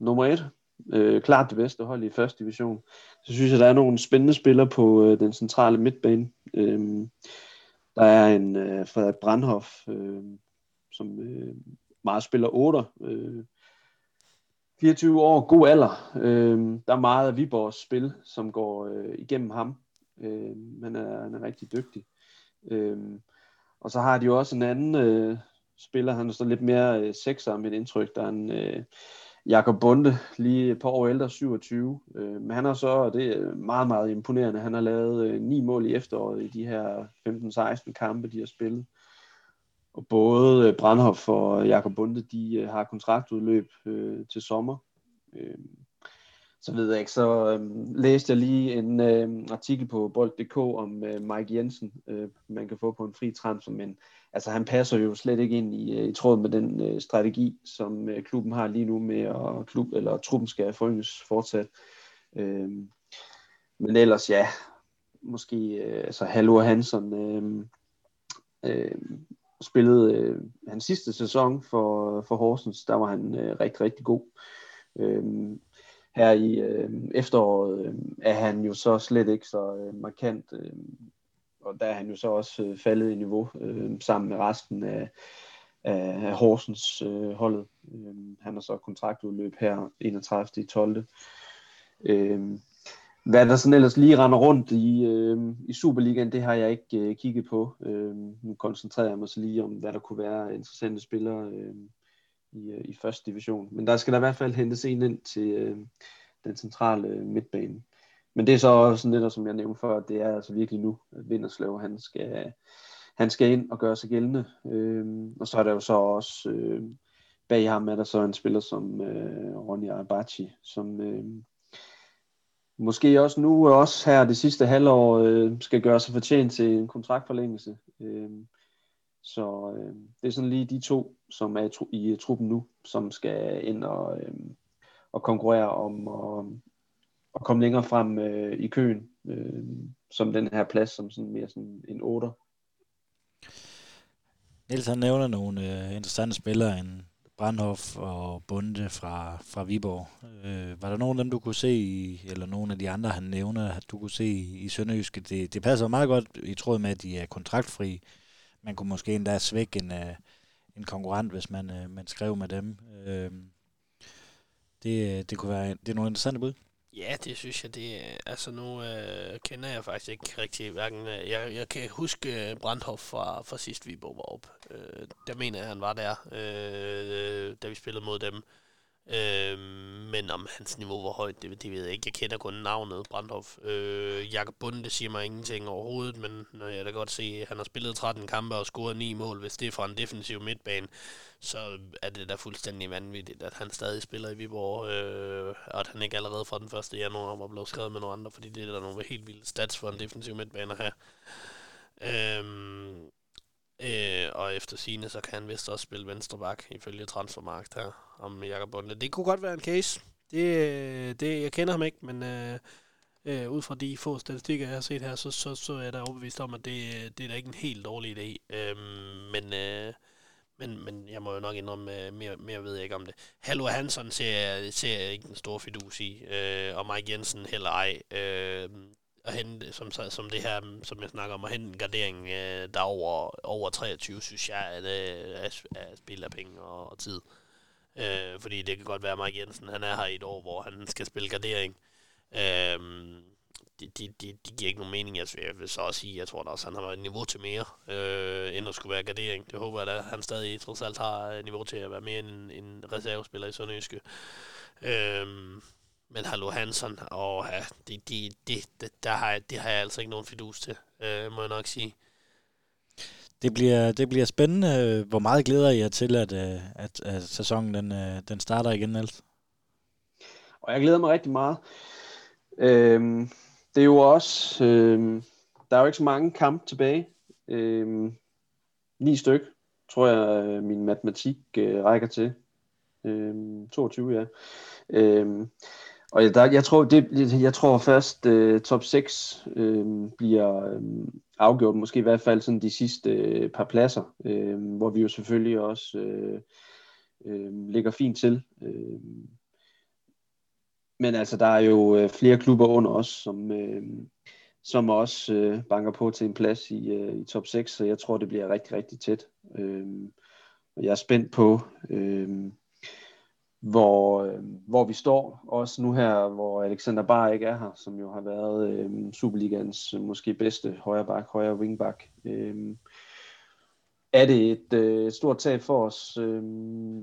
nummer et. Øh, klart det bedste hold i første division. Så synes jeg, der er nogle spændende spillere på øh, den centrale midtbane. Øh, der er en øh, Frederik Brandhoff, øh, som øh, meget spiller 8. Øh, 24 år, god alder. Øh, der er meget af Viborgs spil, som går øh, igennem ham. Øh, han, er, han er rigtig dygtig. Øh, og så har de jo også en anden øh, spiller, han er så lidt mere øh, sekser, mit indtryk. Der er en øh, Jakob Bunde, lige et par år ældre, 27. Øh, men han har så, og det er meget, meget imponerende, han har lavet øh, ni mål i efteråret i de her 15-16 kampe, de har spillet. Og både øh, Brandhoff og Jakob Bunde, de øh, har kontraktudløb øh, til sommer. Øh, så ved jeg ikke, så øh, læste jeg lige en øh, artikel på bold.dk om øh, Mike Jensen, øh, man kan få på en fri transfer, men altså, han passer jo slet ikke ind i, øh, i tråd med den øh, strategi, som øh, klubben har lige nu med, at klub, eller truppen skal forynges fortsat. Øh, men ellers ja, måske øh, altså Hallo Hansen, øh, øh, spillede øh, hans sidste sæson for, for Horsens, der var han øh, rigtig, rigtig god. Øh, her i øh, efteråret øh, er han jo så slet ikke så øh, markant, øh, og der er han jo så også øh, faldet i niveau øh, sammen med resten af, af, af Horsens øh, holdet. Øh, han har så kontraktudløb her 31. i 12. Øh, hvad der sådan ellers lige render rundt i, øh, i Superligaen, det har jeg ikke øh, kigget på. Øh, nu koncentrerer jeg mig så lige om, hvad der kunne være interessante spillere øh, i, øh, i første division. Men der skal der i hvert fald hentes en ind til øh, den centrale øh, midtbane. Men det er så også lidt, som jeg nævnte før, det er altså virkelig nu, at Vinderslev, han skal, han skal ind og gøre sig gældende. Øhm, og så er der jo så også, øh, bag ham er der så en spiller som øh, Ronny Abachi, som... Øh, måske også nu, også her det sidste halvår, øh, skal gøre sig fortjent til en kontraktforlængelse. Øh, så øh, det er sådan lige de to, som er i, tru- i truppen nu, som skal ind og, øh, og konkurrere om at, at komme længere frem øh, i køen, øh, som den her plads, som sådan mere sådan en 8 Niels han nævner nogle øh, interessante spillere, en Brandhoff og Bunde fra, fra Viborg. Øh, var der nogen af dem, du kunne se, i, eller nogen af de andre, han nævner, at du kunne se i, i Sønderjyske? Det, det passer meget godt i tråd med, at de er kontraktfri. Man kunne måske endda svække en, øh, en konkurrent, hvis man, øh, man skrev med dem. Øh, det, øh, det kunne være det er nogle interessante bud. Ja, det synes jeg, det er, altså nu øh, kender jeg faktisk ikke rigtig hverken, øh, jeg, jeg kan huske øh, Brandhoff fra, fra sidst vi var op. Øh, der mener jeg, han var der, øh, da vi spillede mod dem. Øh, men om hans niveau var højt, det, det ved jeg ikke. Jeg kender kun navnet Brandhoff. Øh, Jakob Bunde siger mig ingenting overhovedet, men når jeg da godt se, at han har spillet 13 kampe og scoret 9 mål, hvis det er fra en defensiv midtbane, så er det da fuldstændig vanvittigt, at han stadig spiller i Viborg, øh, og at han ikke allerede fra den 1. januar var blevet skrevet med nogle andre, fordi det er da nogle helt vilde stats for en defensiv midtbane her. Øh, Øh, og efter sine så kan han vist også spille venstre bak, ifølge Transfermarkt her, om Jakob Bunde. Det kunne godt være en case. Det, øh, det, jeg kender ham ikke, men øh, øh, ud fra de få statistikker, jeg har set her, så, så, så er jeg da overbevist om, at det, øh, det er da ikke en helt dårlig idé. Øh, men, øh, men, men jeg må jo nok indrømme, øh, mere, mere ved jeg ikke om det. Hallo Hansen ser, ser jeg ikke den store fidus i, øh, og Mike Jensen heller ej. Øh, at hente, som, som det her, som jeg snakker om, at hente en gardering, øh, der over, over 23, synes jeg, at, øh, er, er spild af penge og, og tid. Øh, fordi det kan godt være, at Mike Jensen, han er her i et år, hvor han skal spille gardering. Øh, det, de, de, de giver ikke nogen mening. Altså, jeg vil så også sige, jeg tror da også, han har et niveau til mere, øh, end at skulle være gardering. Det håber jeg da, han stadig trods alt har niveau til at være mere end en reservespiller i Sønderjyske. Øh, men Hallo Hansen, og ja, det, de, de, de, der har, det har jeg altså ikke nogen fidus til, øh, må jeg nok sige. Det bliver, det bliver spændende. Hvor meget glæder I jer til, at, øh, at, at sæsonen den, øh, den starter igen, Niels? Og jeg glæder mig rigtig meget. Øhm, det er jo også, øhm, der er jo ikke så mange kampe tilbage. Øhm, ni styk, tror jeg, øh, min matematik øh, rækker til. Øhm, 22, ja. Øhm, og jeg, der, jeg, tror, det, jeg tror først uh, top 6 uh, øh, bliver um, afgjort, måske i hvert fald sådan de sidste uh, par pladser, uh, hvor vi jo selvfølgelig også uh, uh, ligger fint til. Uh, men altså, der er jo uh, flere klubber under os, som, uh, som også uh, banker på til en plads i, uh, i top 6, så jeg tror, det bliver rigtig, rigtig tæt. Uh, og jeg er spændt på... Uh, hvor, øh, hvor vi står, også nu her, hvor Alexander Bar ikke er her, som jo har været øh, Superligans måske bedste højre bak, højre wingback. Øh, er det et, øh, stort tab for os, øh,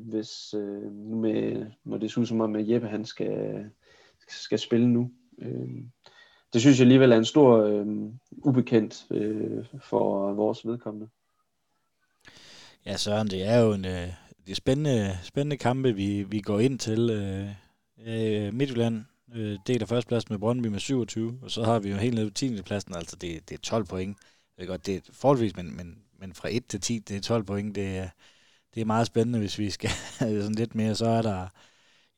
hvis øh, nu med, når det ser ud som om, at Jeppe han skal, skal spille nu. Øh, det synes jeg alligevel er en stor øh, ubekendt øh, for vores vedkommende. Ja, Søren, det er jo en, øh, det er spændende, spændende kampe, vi, vi går ind til. Øh, øh, Midtjylland øh, deler førstepladsen med Brøndby med 27, og så har vi jo helt nede på 10. pladsen, altså det, det er 12 point. Det er godt, det er forholdsvis, men, men, men fra 1 til 10, det er 12 point, det er, det er meget spændende, hvis vi skal [LAUGHS] sådan lidt mere, så er der,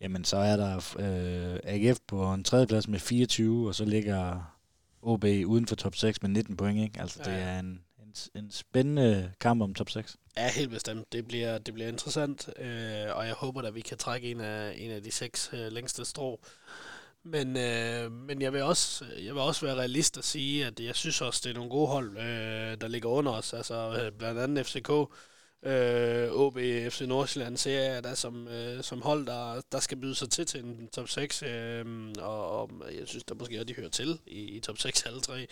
jamen så er der øh, AGF på en tredje plads med 24, og så ligger OB uden for top 6 med 19 point, ikke? Altså ja. det er en, en spændende kamp om top 6. Ja, helt bestemt. Det bliver, det bliver interessant, øh, og jeg håber at vi kan trække en af, en af de seks øh, længste strå. Men, øh, men jeg, vil også, jeg vil også være realist og sige, at jeg synes også, det er nogle gode hold, øh, der ligger under os. Altså øh, blandt andet FCK, øh, OB, FC Nordsjælland ser jeg der som, øh, som hold, der, der skal byde sig til til en top 6. Øh, og, og jeg synes der måske, også, de hører til i, i top 6 alle tre.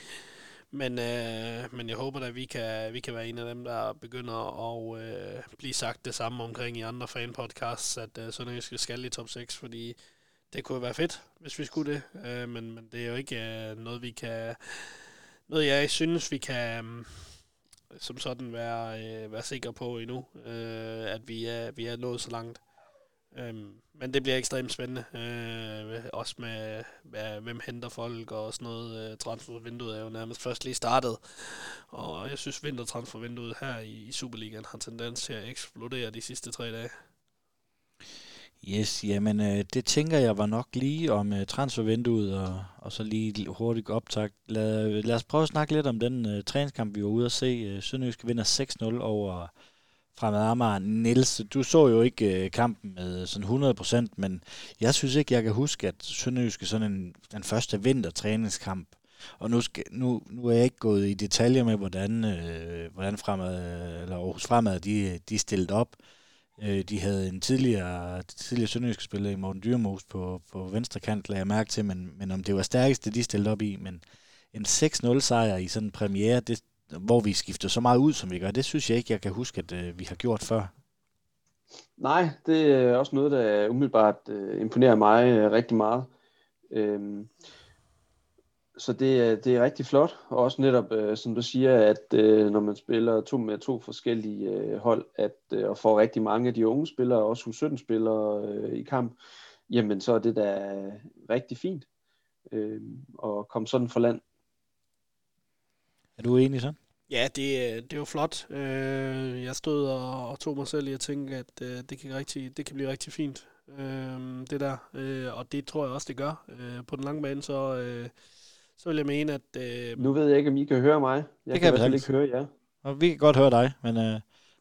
Men, øh, men jeg håber at vi kan, vi kan være en af dem, der begynder at øh, blive sagt det samme omkring i andre fanpodcasts, at øh, Sønderjyske skal i top 6, fordi det kunne være fedt, hvis vi skulle det. Øh, men, men det er jo ikke øh, noget, vi kan... Noget, jeg synes, vi kan øh, som sådan være, øh, være sikre på endnu, øh, at vi er, vi er nået så langt. Øhm, men det bliver ekstremt spændende. Øh, også med, med, hvem henter folk og sådan noget. Øh, transfervinduet er jo nærmest først lige startet. Og jeg synes, vintertransfervinduet her i, i Superligaen har tendens til at eksplodere de sidste tre dage. Yes, jamen øh, det tænker jeg var nok lige om øh, transfervinduet, og, og så lige hurtigt optag. Lad, lad os prøve at snakke lidt om den øh, træningskamp, vi var ude at se. Øh, Sønderjysk vinder 6-0 over fremad Amager. Niels, du så jo ikke øh, kampen med sådan 100%, men jeg synes ikke, jeg kan huske, at Sønderjyske sådan en, den første vintertræningskamp, og nu, skal, nu, nu er jeg ikke gået i detaljer med, hvordan, øh, hvordan fremad, eller Aarhus Fremad, de, de stillede op. Øh, de havde en tidligere, tidligere sønderjyske spiller i Morten Dyrmos på, på venstre kant, lagde jeg mærke til, men, men om det var stærkeste, de stillede op i, men en 6-0 sejr i sådan en premiere, det, hvor vi skifter så meget ud, som vi gør, det synes jeg ikke, jeg kan huske, at øh, vi har gjort før. Nej, det er også noget, der umiddelbart øh, imponerer mig øh, rigtig meget. Øhm, så det, det er rigtig flot, og også netop, øh, som du siger, at øh, når man spiller to med to forskellige øh, hold, at øh, og får rigtig mange af de unge spillere, også U17-spillere øh, i kamp, jamen så er det da rigtig fint øh, at komme sådan for land. Er du enig så? Ja, det, det var flot. Øh, jeg stod og, og tog mig selv i at tænke, at øh, det, kan rigtig, det kan blive rigtig fint, øh, det der. Øh, og det tror jeg også, det gør. Øh, på den lange bane, så, øh, så vil jeg mene, at... Øh, nu ved jeg ikke, om I kan høre mig. Jeg det kan, kan vi ikke høre jer. Og vi kan godt høre dig, men øh,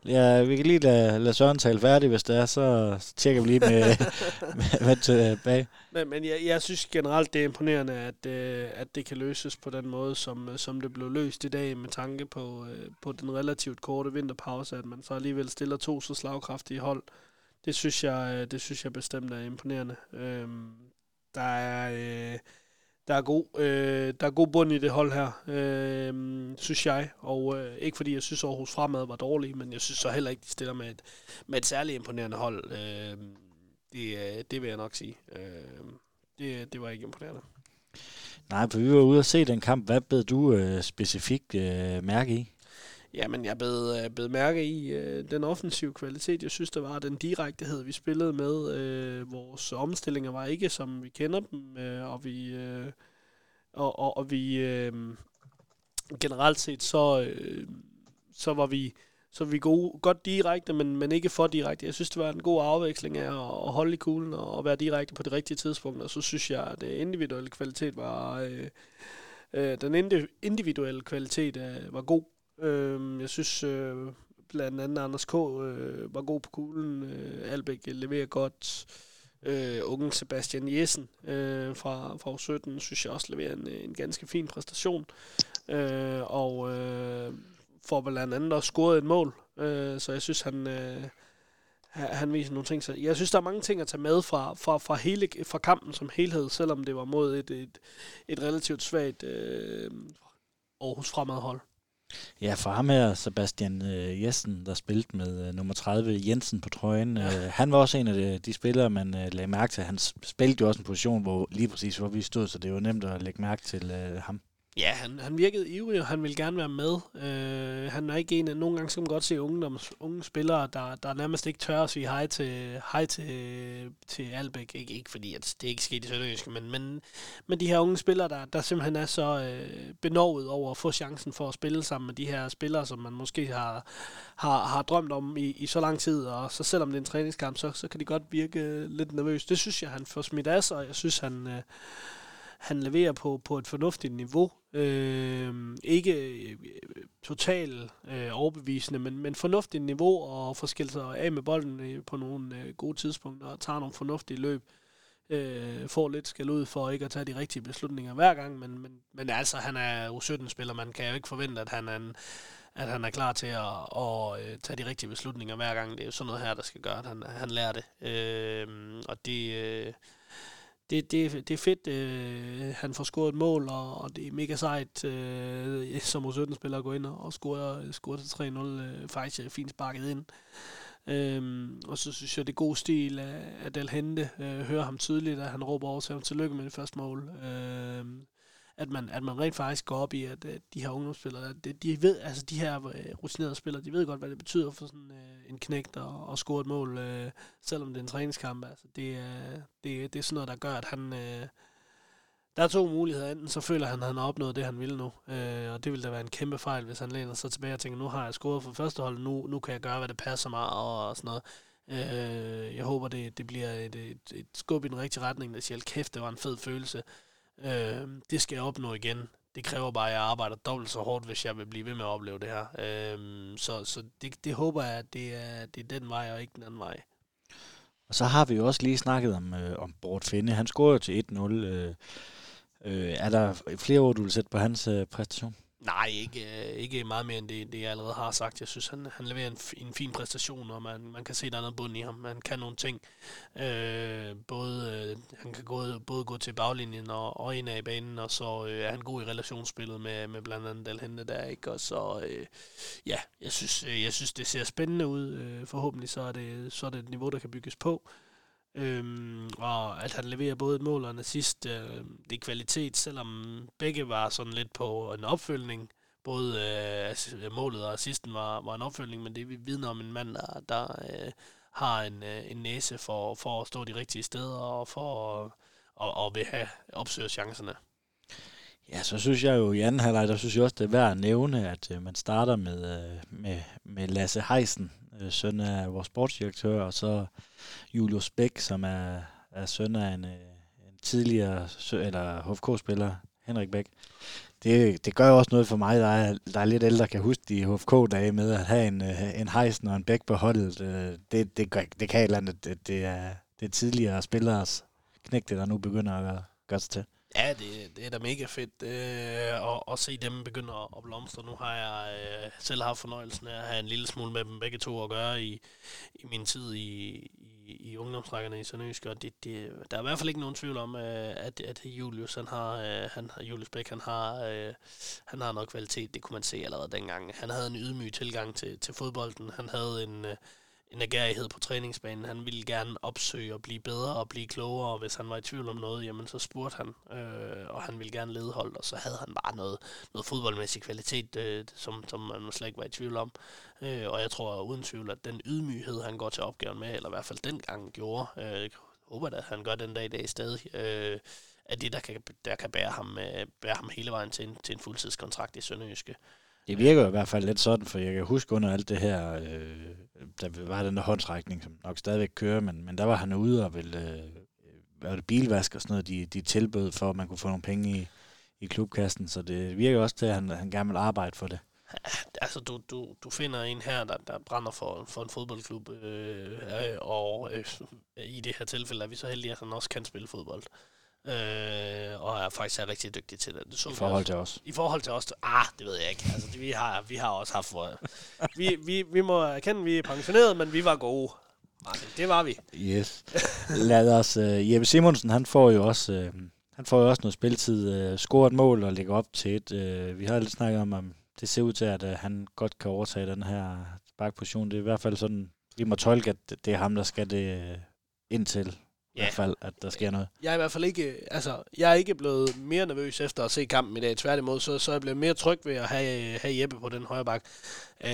ja, vi kan lige lade, lade Søren tale færdig, hvis det er, så tjekker vi lige med, [LAUGHS] med, med tilbage. Men, men jeg, jeg synes generelt, det er imponerende, at, øh, at det kan løses på den måde, som, som det blev løst i dag, med tanke på, øh, på den relativt korte vinterpause, at man så alligevel stiller to så slagkraftige hold. Det synes jeg, øh, det synes jeg bestemt er imponerende. Øh, der er... Øh, der er god, øh, der er god bund i det hold her, øh, synes jeg. Og øh, ikke fordi jeg synes Aarhus Fremad var dårlig, men jeg synes så heller ikke, de stiller med et, med et særligt imponerende hold. Øh, det, øh, det vil jeg nok sige. Øh, det, det var ikke imponerende. Nej, for vi var ude og se den kamp. Hvad bed du øh, specifikt øh, mærke i? Jamen, jeg blev, øh, mærke i øh, den offensive kvalitet. Jeg synes, der var den direktehed, vi spillede med. Øh, vores omstillinger var ikke, som vi kender dem, øh, og vi... Øh, og, og, og vi øh, generelt set så øh, så var vi så var vi gode, godt direkte, men, men ikke for direkte. Jeg synes, det var en god afveksling af at, at holde i kuglen og, at være direkte på det rigtige tidspunkt. Og så synes jeg, at det individuelle kvalitet var... Øh, øh, den individuelle kvalitet øh, var god. Øh, jeg synes øh, blandt andet Anders K. Øh, var god på kuglen. Øh, Albæk leverer godt. Øh, unge Sebastian Jessen øh, fra, fra 17 synes jeg også leverer en, en ganske fin præstation. Øh, og øh, får blandt andet også scoret et mål. Øh, så jeg synes, han, øh, han viser nogle ting. Så jeg synes, der er mange ting at tage med fra, fra, fra, hele, fra kampen som helhed, selvom det var mod et, et, et relativt svagt øh, Aarhus fremadhold. Ja, for ham her, Sebastian øh, Jessen, der spillede med øh, nummer 30, Jensen på trøjen, øh, han var også en af de, de spillere, man øh, lagde mærke til. Han spillede jo også en position, hvor lige præcis hvor vi stod, så det var nemt at lægge mærke til øh, ham. Ja, han, han virkede ivrig, og han ville gerne være med. Øh, han er ikke en af, nogle gange skal man godt se unge, unge spillere, der, der nærmest ikke tør at sige hej til, hej til, til Albæk. Ikke, ikke fordi, at det ikke skete i Sønderjysk, men, men, men de her unge spillere, der, der simpelthen er så øh, benovet over at få chancen for at spille sammen med de her spillere, som man måske har, har, har drømt om i, i så lang tid. Og så selvom det er en træningskamp, så, så kan de godt virke lidt nervøs. Det synes jeg, han får smidt af sig, og jeg synes, han... Øh, han leverer på, på et fornuftigt niveau. Øh, ikke øh, totalt øh, overbevisende, men, men fornuftigt niveau og får skilt sig af med bolden øh, på nogle øh, gode tidspunkter og tager nogle fornuftige løb. Øh, får lidt skal ud for ikke at tage de rigtige beslutninger hver gang, men, men, men altså, han er U17-spiller, man kan jo ikke forvente, at han er en, at han er klar til at, at, at tage de rigtige beslutninger hver gang. Det er jo sådan noget her, der skal gøre, at han, han lærer det. Øh, og det, øh, det, det, det er fedt, øh, han får scoret et mål, og, og det er mega sejt, øh, som U17-spiller at gå ind og score, score til 3-0, øh, faktisk øh, fint sparket ind. Øhm, og så synes jeg, det er god stil af, af Del Hente. Øh, hører ham tydeligt, at han råber over til ham tillykke med det første mål. Øh, at man, at man rent faktisk går op i, at, at de her ungdomsspillere, de, de ved, altså de her uh, rutinerede spillere, de ved godt, hvad det betyder for sådan uh, en knægt og, at score et mål, uh, selvom det er en træningskamp. Altså, det, uh, det, det er sådan noget, der gør, at han... Uh, der er to muligheder. Enten så føler han, at han har opnået det, han ville nu. Uh, og det ville da være en kæmpe fejl, hvis han læner sig tilbage og tænker, nu har jeg scoret for første hold, nu, nu kan jeg gøre, hvad det passer mig, og, og sådan noget. Uh, jeg håber, det, det bliver et, et, et skub i den rigtige retning, der siger, kæft, det var en fed følelse. Øh, det skal jeg opnå igen. det kræver bare, at jeg arbejder dobbelt så hårdt, hvis jeg vil blive ved med at opleve det her. Øh, så så det, det håber jeg, at det er, det er den vej, og ikke den anden vej. Og så har vi jo også lige snakket om, øh, om Bort Finde. Han scorede til 1-0. Øh, øh, er der flere ord, du vil sætte på hans øh, præstation? Nej, ikke, øh, ikke meget mere end det, det, jeg allerede har sagt. Jeg synes, han, han leverer en, en fin præstation, og man, man kan se, der er noget bund i ham. Han kan nogle ting. Øh, både, øh, han kan gå, både gå til baglinjen og, og ind af banen, og så øh, er han god i relationsspillet med, med blandt andet Dalhente der. Ikke? Og så, øh, ja, jeg synes, øh, jeg synes, det ser spændende ud. Øh, forhåbentlig så er, det, så er det et niveau, der kan bygges på. Øhm, og at han leverer både et mål og en assist, øh, det er kvalitet, selvom begge var sådan lidt på en opfølgning. Både øh, øh, målet og assisten var, var en opfølgning, men det vi vidner om en mand, der, der øh, har en, øh, en næse for, for at stå de rigtige steder og for at og, og vil have opsøge chancerne. Ja, så synes jeg jo i anden halvleg, der synes jeg også, det er værd at nævne, at øh, man starter med, øh, med, med Lasse Heisen, øh, søn af vores sportsdirektør, og så Julius Bæk, som er, er søn af en, øh, en tidligere eller HFK-spiller, Henrik Bæk. Det, det gør jo også noget for mig, der er, der er lidt ældre, kan huske de HFK-dage med at have en, øh, en Heisen og en Bæk på holdet. Øh, det, det, gør, det kan et eller andet. Det, det, er, det er tidligere spillers knægte, der nu begynder at gøre, gøre sig til. Ja, det, det er da mega fedt øh, at, at se dem begynde at, at blomstre. Nu har jeg øh, selv haft fornøjelsen af at have en lille smule med dem begge to at gøre i, i min tid i, i, i ungdomsrækkerne i Sønderjysk, og det, det, der er i hvert fald ikke nogen tvivl om, øh, at, at Julius, han har, øh, han, Julius Bæk, han har, øh, han har noget kvalitet, det kunne man se allerede dengang. Han havde en ydmyg tilgang til, til fodbolden, han havde en... Øh, en agerighed på træningsbanen. Han ville gerne opsøge og blive bedre og blive klogere, og hvis han var i tvivl om noget, jamen så spurgte han, øh, og han ville gerne lede hold, og så havde han bare noget, noget fodboldmæssig kvalitet, øh, som, som man slet ikke var i tvivl om. Øh, og jeg tror uden tvivl, at den ydmyghed, han går til opgaven med, eller i hvert fald dengang gjorde, øh, jeg håber at han gør den dag i dag stadig, øh, er det, der kan, der kan bære, ham, øh, bære ham hele vejen til en, til en fuldtidskontrakt i Sønderjyske. Det virker i hvert fald lidt sådan, for jeg kan huske under alt det her, øh, der var den der håndtrækning, som nok stadigvæk kører, men, men der var han ude og ville, øh, var det bilvask og sådan noget, de, de tilbød for, at man kunne få nogle penge i, i klubkassen, så det virker også til, at han, han gerne vil arbejde for det. [LAUGHS] Altså, du, du, du finder en her, der, der brænder for, for en fodboldklub, øh, øh, og øh, i det her tilfælde er vi så heldige, at han også kan spille fodbold. Øh, og er faktisk er rigtig dygtig til det. det så I forhold til os? I forhold til os? Ah, det ved jeg ikke. Altså, det, vi, har, vi har også haft... For, vi, vi, vi må erkende, at vi er pensioneret, men vi var gode. Martin, det var vi. Yes. Lad os... Uh, Jeppe Simonsen, han får jo også... Uh, han får jo også noget spilletid, uh, scorer et mål og lægger op til et. Uh, vi har lidt snakket om, om det ser ud til, at uh, han godt kan overtage den her bakposition. Det er i hvert fald sådan, vi må tolke, at det er ham, der skal det uh, indtil i hvert fald, at der sker noget. Jeg er i hvert fald ikke, altså, jeg er ikke blevet mere nervøs efter at se kampen i dag. Tværtimod, så, så er jeg blevet mere tryg ved at have, have Jeppe på den højre bak, øh,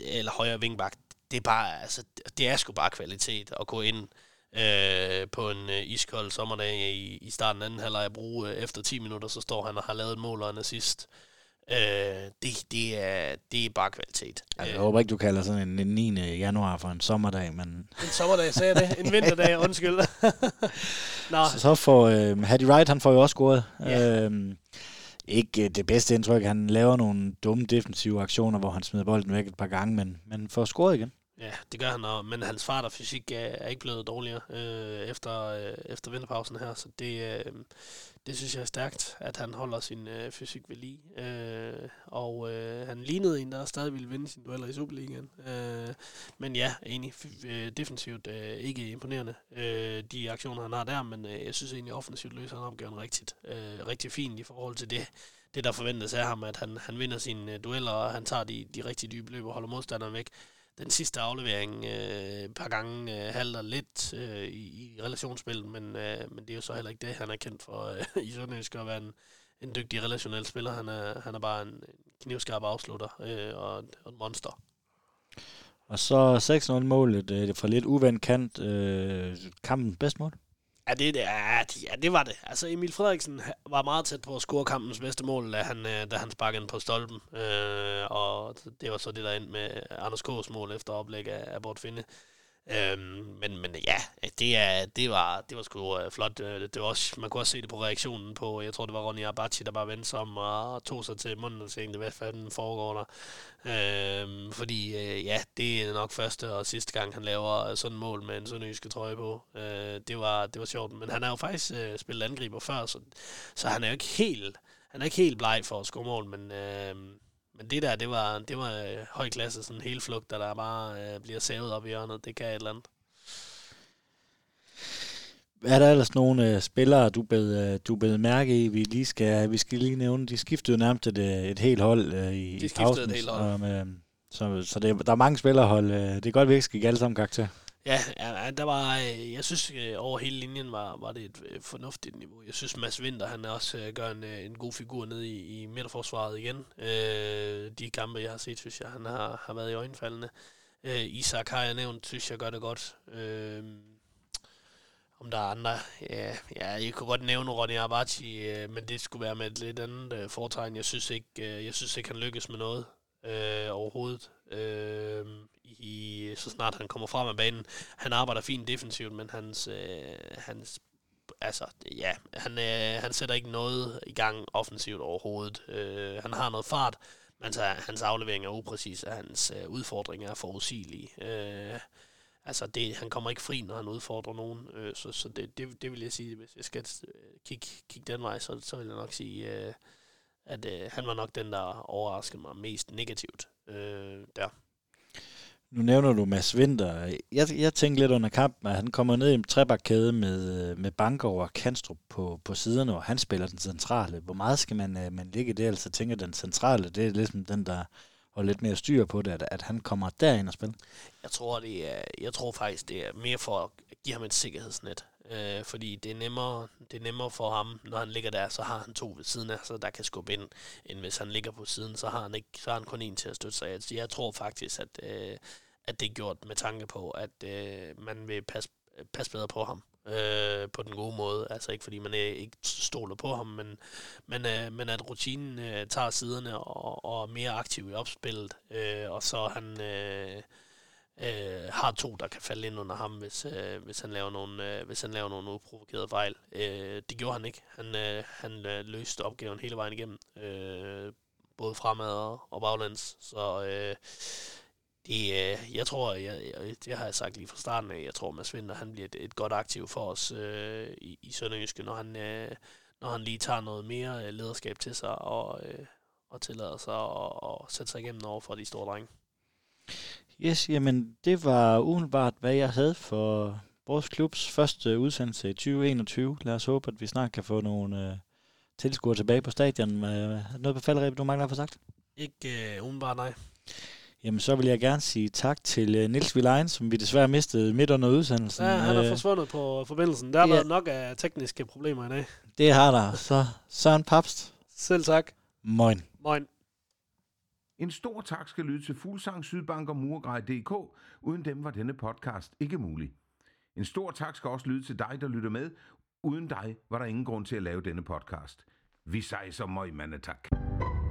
eller højre vingbak. Det er bare, altså, det er sgu bare kvalitet at gå ind øh, på en øh, iskold sommerdag i, i starten af anden halvleg at bruge øh, efter 10 minutter, så står han og har lavet et mål og en assist. Øh, det, det, er, det er bare kvalitet. Altså, jeg håber ikke, du kalder sådan en, 9. januar for en sommerdag, men... En sommerdag, sagde jeg det. En vinterdag, [LAUGHS] undskyld. [LAUGHS] Nå. Så, så får øh, Hattie Wright, han får jo også scoret. Ja. Øh, ikke øh, det bedste indtryk. Han laver nogle dumme defensive aktioner, hvor han smider bolden væk et par gange, men, men får scoret igen. Ja, det gør han, og, men hans fart og fysik er, er ikke blevet dårligere øh, efter, øh, efter vinterpausen her, så det, øh, det synes jeg er stærkt, at han holder sin øh, fysik ved lige. Øh, og øh, han lignede en, der stadig ville vinde sin dueller i Superligaen. Øh, men ja, enig, øh, defensivt øh, ikke imponerende, øh, de aktioner, han har der, men øh, jeg synes egentlig, offensivt løser han opgaven rigtigt, øh, rigtig fint i forhold til det, det der forventes af ham, at han, han vinder sine øh, dueller, og han tager de, de rigtig dybe løb og holder modstanderen væk den sidste aflevering øh, et par gange øh, halter lidt øh, i, i relationsspillet, men, øh, men det er jo så heller ikke det, han er kendt for øh, [LAUGHS] i Sønderjysk at være en, en dygtig relationel spiller. Han er, han er bare en, knivskarp afslutter øh, og, og en monster. Og så 6-0-målet øh, fra lidt uvendt kant. Øh, kampen bedst mål? Ja det, ja, ja, det var det. Altså, Emil Frederiksen var meget tæt på at score kampens bedste mål, da han, øh, da han sparkede den på stolpen. Øh, og det var så det, der endte med Anders K's mål efter oplæg af, af Bort Finde. Øhm, men, men ja, det, er, det, var, det var sgu øh, flot. Øh, det var også, man kunne også se det på reaktionen på, jeg tror det var Ronny Abachi, der bare vendte sig om og tog sig til munden og tænkte, hvad fanden foregår der? Øhm, fordi øh, ja, det er nok første og sidste gang, han laver sådan en mål med en sønderjyske trøje på. Øh, det, var, det var sjovt, men han har jo faktisk øh, spillet angriber før, så, så han er jo ikke helt, han er ikke helt bleg for at score mål, men... Øh, men det der, det var, det var øh, høj klasse, sådan en hel flugt, der bare øh, bliver savet op i hjørnet. Det kan et eller andet. Er der ellers nogle øh, spillere, du bed, øh, du bed mærke i, vi lige skal, vi skal lige nævne? De skiftede nærmest et, øh, et helt hold øh, i, de i pausen. et helt hold. Så, øh, så, så det, der er mange spillerhold. Øh, det er godt, at vi ikke skal give alle sammen karakter. Ja, ja, der var, øh, jeg synes øh, over hele linjen var, var det et øh, fornuftigt niveau. Jeg synes Mads Vinter, han også gør en, en god figur ned i, i midterforsvaret igen. Øh, de kampe, jeg har set, synes jeg, han har, har været i øjenfaldende. Øh, Isak har jeg nævnt, synes jeg gør det godt. Øh, om der er andre, ja, ja jeg kunne godt nævne Ronny Abachi, øh, men det skulle være med et lidt andet øh, foretegn. Jeg synes ikke, øh, jeg synes ikke han lykkes med noget øh, overhovedet. Øh, i, så snart han kommer frem af banen. Han arbejder fint defensivt, men hans, øh, hans altså, ja, han, øh, han sætter ikke noget i gang offensivt overhovedet. Øh, han har noget fart, men så, hans aflevering er upræcis, og hans øh, udfordringer er forudsigelige. Øh, altså, det, han kommer ikke fri, når han udfordrer nogen, øh, så, så det, det, det vil jeg sige, hvis jeg skal øh, kigge, kigge den vej, så, så vil jeg nok sige, øh, at øh, han var nok den, der overraskede mig mest negativt øh, der. Nu nævner du Mads Vinter. Jeg, jeg tænkte lidt under kampen, at han kommer ned i en trebakkæde med, øh, med Banker og Kanstrup på, på siderne, og han spiller den centrale. Hvor meget skal man, øh, man ligge det? Altså tænker den centrale, det er ligesom den, der og lidt mere styr på det, at, at han kommer derind og spiller? Jeg tror, det er, jeg tror faktisk, det er mere for at give ham et sikkerhedsnet. Øh, fordi det er, nemmere, det er nemmere for ham, når han ligger der, så har han to ved siden af sig, der kan skubbe ind, end hvis han ligger på siden, så har han, ikke, så har han kun en til at støtte sig. Så jeg tror faktisk, at, øh, at det er gjort med tanke på, at øh, man vil passe, passe bedre på ham øh, på den gode måde. Altså ikke fordi man øh, ikke stoler på ham, men, men, øh, men at rutinen øh, tager siderne og, og er mere aktiv i opspillet, øh, og så han... Øh, øh, har to, der kan falde ind under ham, hvis, øh, hvis, han, laver nogle, øh, hvis han laver nogle uprovokerede fejl. Øh, det gjorde han ikke. Han, øh, han øh, løste opgaven hele vejen igennem, øh, både fremad og, og baglæns. Så øh, det, øh, jeg tror, jeg, jeg, det har jeg sagt lige fra starten af, jeg tror, Mads Vinter, han bliver et, et godt aktiv for os øh, i, i Sønderjyske, når han, øh, når han lige tager noget mere øh, lederskab til sig og, øh, og tillader sig at, sætte sig igennem over for de store drenge. Yes, jamen det var umiddelbart, hvad jeg havde for vores klubs første udsendelse i 2021. Lad os håbe, at vi snart kan få nogle uh, tilskuere tilbage på stadion. Uh, noget på faldrebet, du mangler at få sagt? Ikke uh, umiddelbart, nej. Jamen, så vil jeg gerne sige tak til uh, Nils Vilein, som vi desværre mistede midt under udsendelsen. Ja, han er forsvundet på forbindelsen. Der har ja. været nok af tekniske problemer i dag. Det har der. Så Søren Papst. Selv tak. Moin. Moin. En stor tak skal lyde til Fuglsang, Sydbank og Murgrej.dk. Uden dem var denne podcast ikke mulig. En stor tak skal også lyde til dig, der lytter med. Uden dig var der ingen grund til at lave denne podcast. Vi sejser møg, mandetak. tak.